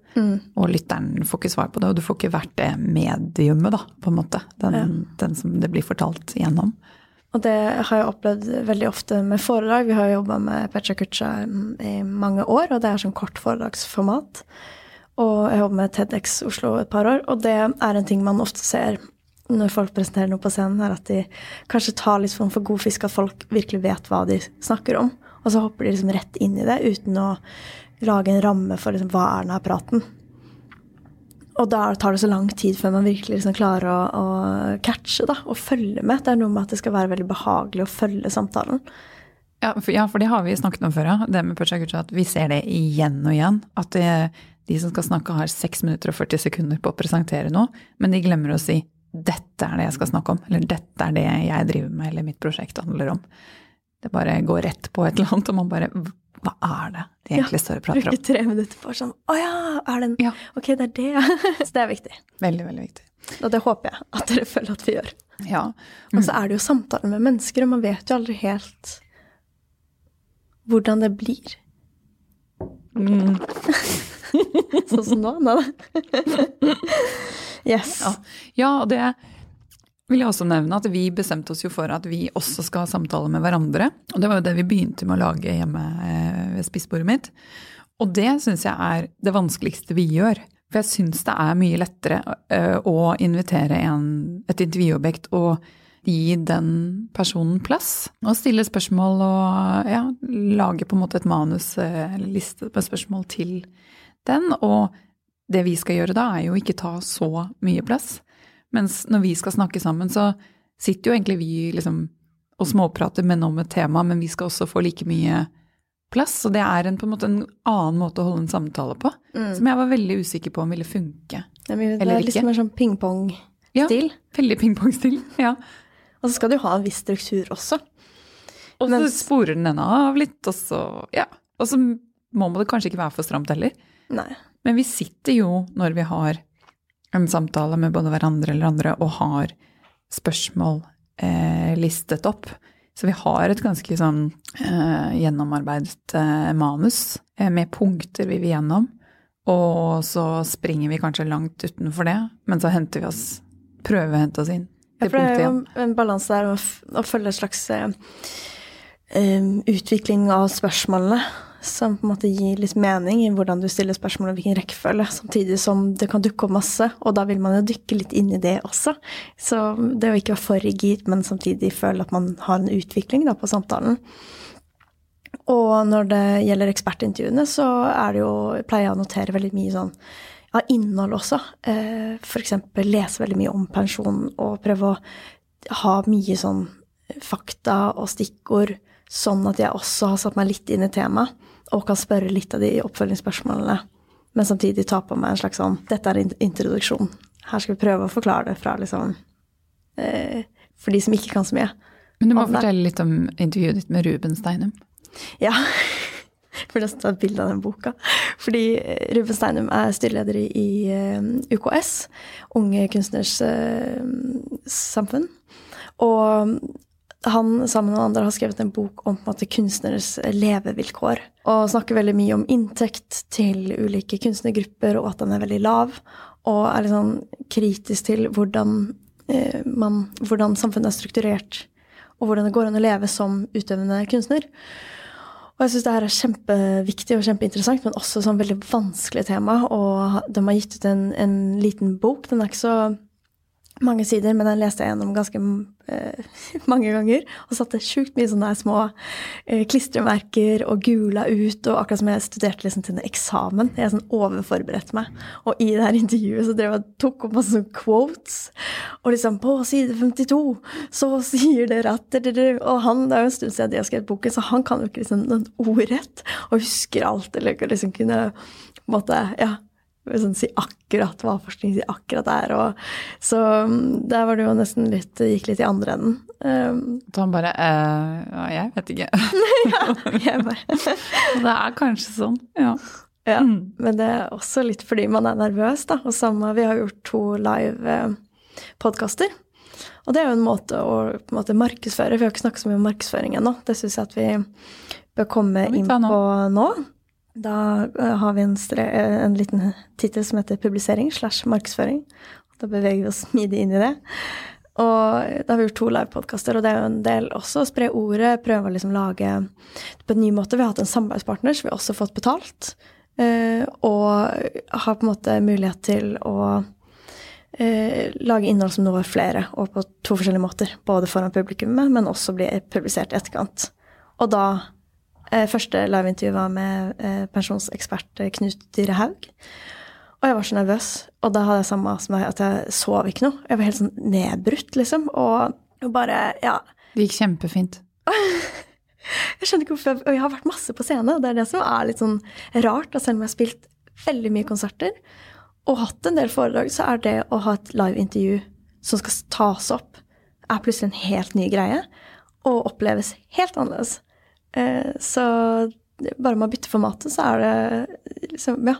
[SPEAKER 1] Og lytteren får ikke svar på det, og du får ikke vært det mediumet, da, på en måte. Den, den som det blir fortalt gjennom.
[SPEAKER 2] Og det har jeg opplevd veldig ofte med foredrag. Vi har jobba med Pecha Kucha i mange år, og det er sånn kort foredragsformat. Og jeg jobber med TEDX Oslo et par år, og det er en ting man ofte ser når folk presenterer noe på scenen, er at de kanskje tar litt for god fisk, at folk virkelig vet hva de snakker om. Og så hopper de liksom rett inn i det uten å lage en ramme for liksom, hva er denne praten. Og da tar det så lang tid før man virkelig liksom klarer å, å catche da, og følge med. Det er noe med at det skal være veldig behagelig å følge samtalen.
[SPEAKER 1] Ja for, ja, for det har vi snakket om før, ja. Det med Pecha Gucha, at vi ser det igjen og igjen. At det, de som skal snakke, har 6 minutter og 40 sekunder på å presentere noe, men de glemmer å si 'dette er det jeg skal snakke om', eller 'dette er det jeg driver med', eller 'mitt prosjekt handler om'. Det bare går rett på et eller annet, og man bare Hva er det de egentlig står og prater om?
[SPEAKER 2] Bruke tre minutter på sånn Å ja, er den
[SPEAKER 1] Ja.
[SPEAKER 2] Ok, det er det. så det er viktig.
[SPEAKER 1] Veldig, veldig viktig.
[SPEAKER 2] Og det håper jeg at dere føler at vi gjør.
[SPEAKER 1] Ja.
[SPEAKER 2] Og så er det jo samtaler med mennesker, og man vet jo aldri helt hvordan det blir.
[SPEAKER 1] Mm.
[SPEAKER 2] Sånn som nå. Nei da. Yes.
[SPEAKER 1] Ja. ja, det vil jeg også nevne at vi bestemte oss jo for at vi også skal ha samtaler med hverandre. Og det var jo det vi begynte med å lage hjemme eh, ved spisbordet mitt. Og det syns jeg er det vanskeligste vi gjør. For jeg syns det er mye lettere eh, å invitere en, et intervjuobjekt og gi den personen plass. Og stille spørsmål og ja, lage på en måte et manus eh, liste med spørsmål til den. Og det vi skal gjøre da, er jo ikke ta så mye plass. Mens når vi skal snakke sammen, så sitter jo egentlig vi liksom og småprater men om et tema, men vi skal også få like mye plass. Og det er en, på en måte en annen måte å holde en samtale på, som jeg var veldig usikker på om ville funke.
[SPEAKER 2] Det er, mye, det er litt
[SPEAKER 1] ikke.
[SPEAKER 2] mer sånn pingpong-stil.
[SPEAKER 1] Ja, veldig pingpongstil. Ja.
[SPEAKER 2] Og så skal du ha en viss struktur også.
[SPEAKER 1] Og så sporer den ene av litt, og så Ja. Og så må det kanskje ikke være for stramt heller.
[SPEAKER 2] Nei.
[SPEAKER 1] Men vi sitter jo når vi har en samtale med både hverandre eller andre og har spørsmål eh, listet opp. Så vi har et ganske sånn eh, gjennomarbeidet eh, manus eh, med punkter vi vil gjennom. Og så springer vi kanskje langt utenfor det, men så henter vi oss Prøver å hente oss inn
[SPEAKER 2] Ja,
[SPEAKER 1] til
[SPEAKER 2] for det er jo en balanse der å, å følge et slags eh, eh, utvikling av spørsmålene. Som på en måte gir litt mening i hvordan du stiller spørsmål og hvilken rekkefølge. Samtidig som det kan dukke opp masse, og da vil man jo dykke litt inn i det også. Så det å ikke være for rigid, men samtidig føle at man har en utvikling da, på samtalen. Og når det gjelder ekspertintervjuene, så er det jo, pleier jeg å notere veldig mye sånn av innhold også. Eh, F.eks. lese veldig mye om pensjon og prøve å ha mye sånn fakta og stikkord, sånn at jeg også har satt meg litt inn i temaet og kan spørre litt av de oppfølgingsspørsmålene, men samtidig ta på meg en slags sånn Dette er en introduksjon. Her skal vi prøve å forklare det fra liksom eh, For de som ikke kan så mye.
[SPEAKER 1] Men du må fortelle litt om intervjuet ditt med Ruben Steinum.
[SPEAKER 2] Ja. For det står et bilde av den boka. Fordi eh, Ruben Steinum er styreleder i, i eh, UKS, Unge kunstners eh, samfunn. Og han sammen med noen andre har skrevet en bok om på en måte, kunstneres levevilkår. Og snakker veldig mye om inntekt til ulike kunstnergrupper, og at den er veldig lav. Og er litt sånn kritisk til hvordan, eh, man, hvordan samfunnet er strukturert, og hvordan det går an å leve som utøvende kunstner. Og jeg syns det her er kjempeviktig og kjempeinteressant, men også sånn veldig vanskelig tema. Og de har gitt ut en, en liten bok. Den er ikke så mange sider, men den leste jeg gjennom ganske uh, mange ganger. Og satte sjukt mye sånne små uh, klistremerker og gula ut. Og akkurat som jeg studerte liksom til en eksamen. Jeg sånn overforberedte meg. Og i det her intervjuet så drev jeg tok opp masse quotes. Og liksom på side 52 så sier dere at. Og han, det er jo en stund siden de har skrevet boken, så han kan jo ikke liksom noen ordrett. Og husker alt, eller liksom kunne på en måte, ja sånn, si akkurat hva forskning sier akkurat er. Og, så mm, der var det jo nesten litt Gikk litt i andre enden. Um,
[SPEAKER 1] Så han bare eh, Ja, jeg vet ikke.
[SPEAKER 2] jeg bare,
[SPEAKER 1] det er kanskje sånn. Ja.
[SPEAKER 2] ja.
[SPEAKER 1] Mm.
[SPEAKER 2] Men det er også litt fordi man er nervøs, da. Og samme, vi har gjort to live eh, podkaster. Og det er jo en måte å på en måte, markedsføre. Vi har ikke snakket så mye om markedsføring ennå. Det syns jeg at vi bør komme inn på nå. Da eh, har vi en, eh, en liten tittel som heter publisering slash markedsføring. Da beveger vi oss smidig inn i det. Og da har vi gjort to livepodkaster, og det er jo en del også å spre ordet, prøve å liksom lage på en ny måte. Vi har hatt en samarbeidspartner, så vi har også fått betalt. eh, og har på en måte mulighet til å eh, lage innhold som når flere, og på to forskjellige måter. Både foran publikummet, men også bli publisert i etterkant. Og da eh, Første liveintervju var med eh, pensjonsekspert eh, Knut Dyrehaug. Og jeg var så nervøs. Og da hadde jeg samme som meg, at jeg sov ikke noe. Jeg var helt sånn nedbrutt, liksom. Og, bare Ja.
[SPEAKER 1] Det gikk kjempefint.
[SPEAKER 2] Jeg skjønner ikke hvorfor jeg, Og jeg har vært masse på scene, og det er det som er litt sånn rart. Og selv om jeg har spilt veldig mye konserter og hatt en del foredrag, så er det å ha et liveintervju som skal tas opp, er plutselig en helt ny greie. Og oppleves helt annerledes. Eh, så bare man bytter formatet, så er det liksom, ja,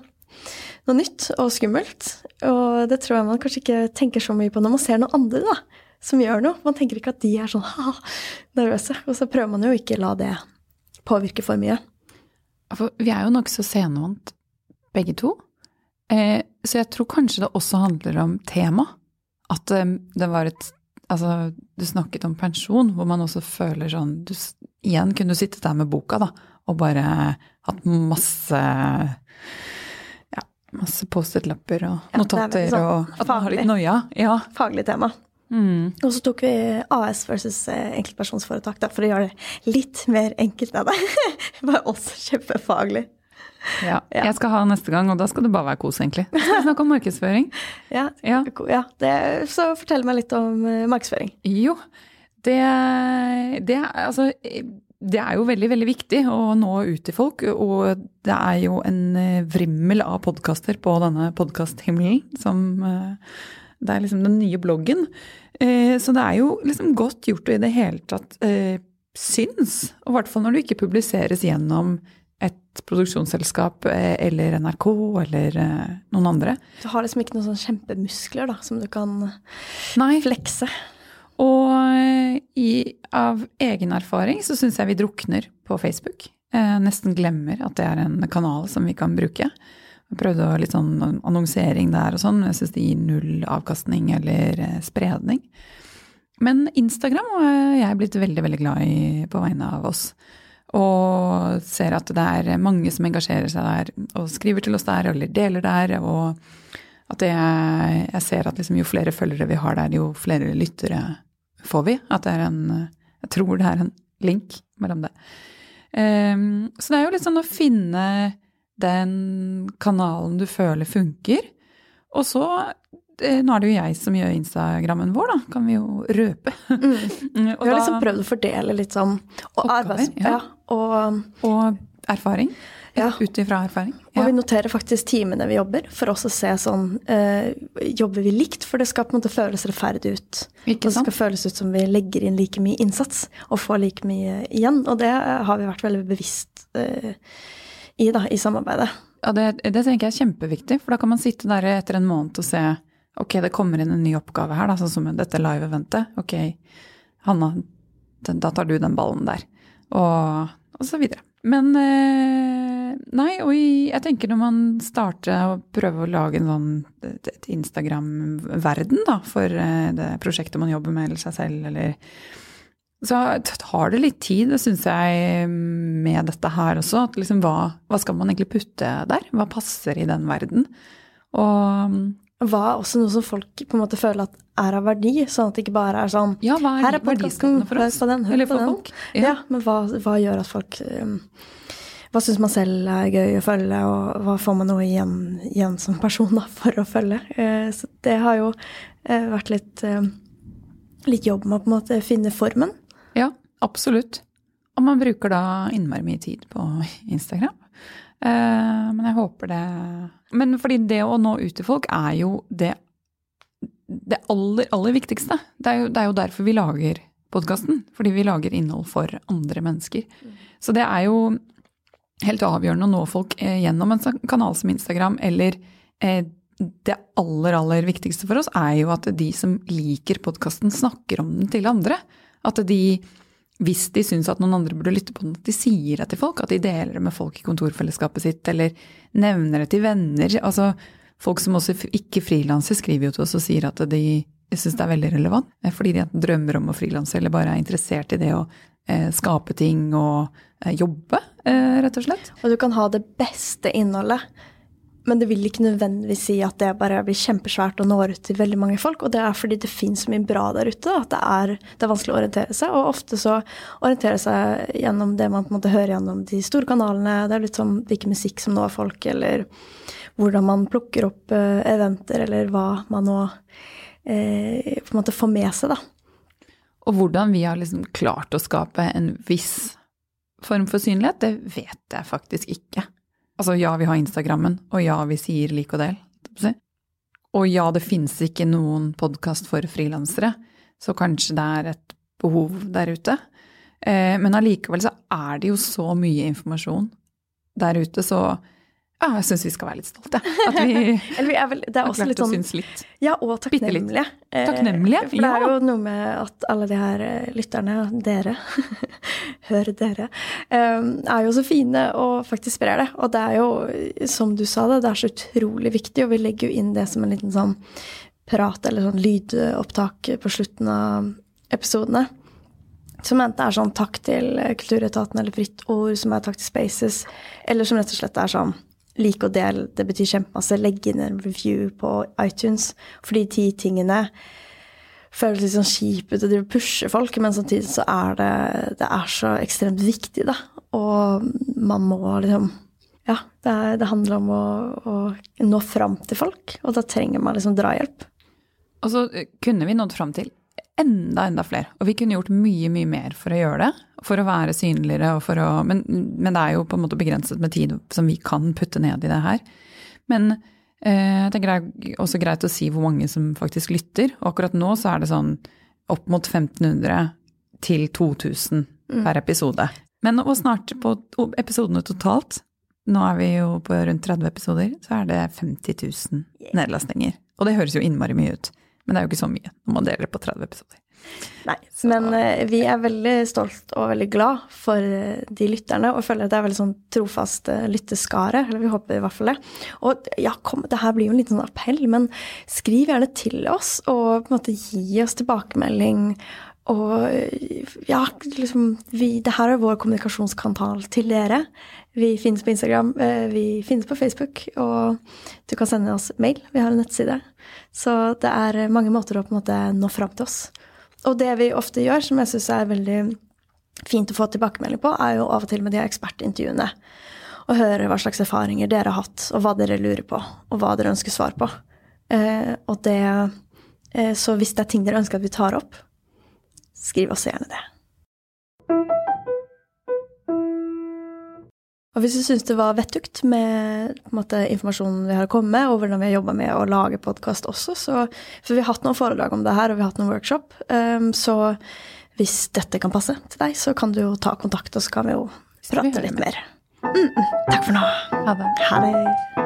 [SPEAKER 2] noe nytt og skummelt. Og det tror jeg man kanskje ikke tenker så mye på når man ser noen andre da, som gjør noe. Man tenker ikke at de er sånn ha, nervøse. Og så prøver man jo ikke la det påvirke for mye.
[SPEAKER 1] For vi er jo nokså scenevant, begge to. Eh, så jeg tror kanskje det også handler om tema. At eh, det var et Altså, du snakket om pensjon, hvor man også føler sånn du, Igjen kunne du sittet der med boka, da, og bare hatt masse Ja, masse Post-It-lapper og
[SPEAKER 2] Ja, er
[SPEAKER 1] notater,
[SPEAKER 2] veldig sånn
[SPEAKER 1] og at man har litt noia. Ja.
[SPEAKER 2] Faglig tema.
[SPEAKER 1] Mm.
[SPEAKER 2] Og så tok vi AS versus eh, enkeltpersonsforetak, da, for å gjøre det litt mer enkelt av det. Var også kjempefaglig.
[SPEAKER 1] ja.
[SPEAKER 2] Ja.
[SPEAKER 1] Jeg skal ha neste gang, og da skal det bare være kos, egentlig. Da skal vi snakke om markedsføring.
[SPEAKER 2] Ja,
[SPEAKER 1] Ja.
[SPEAKER 2] ja det, så fortell meg litt om eh, markedsføring.
[SPEAKER 1] Jo, det, det, altså, det er jo veldig, veldig viktig å nå ut til folk. Og det er jo en eh, vrimmel av podkaster på denne podkasthimmelen som eh, Det er liksom den nye bloggen. Eh, Så det er jo liksom godt gjort å i det hele tatt syns. Og i hvert fall når du ikke publiseres gjennom et produksjonsselskap eller NRK eller noen andre.
[SPEAKER 2] Du har liksom ikke noen sånne kjempemuskler da, som du kan
[SPEAKER 1] Nei,
[SPEAKER 2] flekse.
[SPEAKER 1] Og eh, i, av egen erfaring så syns jeg vi drukner på Facebook. Eh, nesten glemmer at det er en kanal som vi kan bruke. Jeg prøvde å litt sånn annonsering der og sånn, men jeg syns det gir null avkastning eller eh, spredning. Men Instagram har jeg blitt veldig, veldig glad i på vegne av oss. Og ser at det er mange som engasjerer seg der og skriver til oss der eller deler der. Og at det, jeg ser at liksom jo flere følgere vi har der, jo flere lyttere får vi. At det er en Jeg tror det er en link mellom det. Um, så det er jo litt sånn å finne den kanalen du føler funker. Og så eh, Nå er det jo jeg som gjør Instagrammen vår, da, kan vi jo røpe.
[SPEAKER 2] Mm.
[SPEAKER 1] Og
[SPEAKER 2] Vi har liksom prøvd å fordele litt sånn og
[SPEAKER 1] Oppgaver,
[SPEAKER 2] arbeids...
[SPEAKER 1] ja.
[SPEAKER 2] Ja, og,
[SPEAKER 1] Og erfaring.
[SPEAKER 2] Ja.
[SPEAKER 1] Ut ifra erfaring.
[SPEAKER 2] og vi noterer faktisk timene vi jobber, for også å se sånn eh, Jobber vi likt? For det skal på en måte føles rettferdig ut.
[SPEAKER 1] Ikke
[SPEAKER 2] det skal føles ut som vi legger inn like mye innsats og får like mye igjen. Og det eh, har vi vært veldig bevisst eh, i, da, i samarbeidet.
[SPEAKER 1] Ja, det, det tenker jeg er kjempeviktig, for da kan man sitte der etter en måned og se ok, det kommer inn en ny oppgave her, da, sånn som dette live-eventet. Ok, Hanna, da tar du den ballen der. Og, og så videre. Men eh, nei, og jeg tenker når man starter å prøve å lage en sånn Instagram-verden da, for eh, det prosjektet man jobber med, eller seg selv, eller så tar det litt tid, det syns jeg, med dette her også. At liksom hva, hva skal man egentlig putte der? Hva passer i den verden? Og
[SPEAKER 2] Hva er også noe som folk på en måte føler at er av verdi, sånn at det ikke bare er sånn
[SPEAKER 1] ja, hva
[SPEAKER 2] Her
[SPEAKER 1] er
[SPEAKER 2] er
[SPEAKER 1] verdiskapende for oss?
[SPEAKER 2] den,
[SPEAKER 1] Eller for folk?
[SPEAKER 2] Ja, men hva, hva gjør at folk um, Hva syns man selv er gøy å følge, og hva får man noe igjen, igjen som person da, for å følge? Eh, så det har jo eh, vært litt, eh, litt jobb med å på en måte finne formen.
[SPEAKER 1] Ja, absolutt. Og man bruker da innmari mye tid på Instagram. Eh, men jeg håper det Men fordi det å nå ut til folk er jo det, det aller, aller viktigste. Det er, jo, det er jo derfor vi lager podkasten. Fordi vi lager innhold for andre mennesker. Så det er jo helt avgjørende å nå folk eh, gjennom en sånn kanal som Instagram, eller eh, det aller, aller viktigste for oss er jo at de som liker podkasten, snakker om den til andre. At de hvis de syns at noen andre burde lytte på den, at de sier det til folk. At de deler det med folk i kontorfellesskapet sitt, eller nevner det til venner. Altså, folk som også ikke frilanser, skriver jo til oss og sier at de syns det er veldig relevant. eh, Fordi de enten drømmer om å frilanse, eller bare er interessert i det å eh, skape ting og eh, jobbe, eh, rett og slett.
[SPEAKER 2] Og du kan ha det beste innholdet, men det vil ikke nødvendigvis si at det bare blir kjempesvært og når ut til veldig mange folk. Og det er fordi det finnes så mye bra der ute at det er, det er vanskelig å orientere seg. Og ofte så orientere seg gjennom det man på en måte hører gjennom de store kanalene. Det er litt sånn hvilken musikk som når folk, eller hvordan man plukker opp uh, eventer, eller hva man nå uh, på en måte får med seg, da.
[SPEAKER 1] Og hvordan vi har liksom klart å skape en viss form for synlighet, det vet jeg faktisk ikke. Altså ja, vi har Instagrammen, og ja, vi sier lik og del. Og ja, det finnes ikke noen podkast for frilansere, så kanskje det er et behov der ute. Eh, Men allikevel så er det jo så mye informasjon der ute, så ja, jeg syns vi skal være litt stolte. At vi
[SPEAKER 2] Eller vi er vel, det er også litt sånn
[SPEAKER 1] synes litt.
[SPEAKER 2] Ja, og takknemlige.
[SPEAKER 1] takknemlige. ja.
[SPEAKER 2] For det er jo noe med at alle de her eh, lytterne, dere, hør dere, eh, er jo så fine og faktisk sprer det. Og det er jo, som du sa det, det er så utrolig viktig, og vi legger jo inn det som en liten sånn prat eller sånn lydopptak på slutten av episodene. Som enten er sånn takk til Kulturetaten eller Fritt Ord, som er takk til Spaces, eller som rett og slett er sånn lik og del, det betyr kjempemasse. Legg inn en review på iTunes. For de ti tingene føles litt sånn kjip ut og pushe folk, men samtidig så er det, det er så ekstremt viktig, da. Og man må liksom Ja, det, er, det handler om å, å nå fram til folk, og da trenger man liksom drahjelp.
[SPEAKER 1] Og så eh, kunne vi nådd fram til enda, enda flere. Og vi kunne gjort mye, mye mer for å gjøre det. For å være synligere og for å Men, men det er jo på en måte begrenset med tid som vi kan putte ned i det her. Men eh, det er også greit å si hvor mange som faktisk lytter. Og akkurat nå så er det sånn opp mot 1500 til 2000 per episode. Men og snart på episodene totalt, nå er vi jo på rundt 30 episoder, så er det 50 000 nedlastninger. Og det høres jo innmari mye ut. Men det er jo ikke så mye når man deler på 30 episoder.
[SPEAKER 2] Nei, men uh, vi er veldig stolt og veldig glad for uh, de lytterne, og føler at det er veldig sånn trofast uh, lytteskare, eller vi håper i hvert fall det. Og ja, kom, det her blir jo en liten sånn appell, men skriv gjerne til oss, og på en måte gi oss tilbakemelding. Og ja, liksom vi, Det her er vår kommunikasjonskanal til dere. Vi finnes på Instagram, vi finnes på Facebook, og du kan sende oss mail. Vi har en nettside. Så det er mange måter å på en måte nå fram til oss. Og det vi ofte gjør, som jeg syns er veldig fint å få tilbakemelding på, er jo av og til med de ekspertintervjuene. Og høre hva slags erfaringer dere har hatt, og hva dere lurer på, og hva dere ønsker svar på. Eh, og det eh, Så hvis det er ting dere ønsker at vi tar opp, skriv også gjerne det. Og hvis du syns det var vettugt med måte, informasjonen vi har kommet med, og hvordan vi har jobba med å lage podkast også, så For vi har hatt noen foredrag om det her, og vi har hatt noen workshop. Um, så hvis dette kan passe til deg, så kan du jo ta kontakt, og så kan vi jo
[SPEAKER 1] vi
[SPEAKER 2] prate litt
[SPEAKER 1] mer?
[SPEAKER 2] mer. Mm, mm. Takk for nå.
[SPEAKER 1] Ha det.
[SPEAKER 2] Ha det.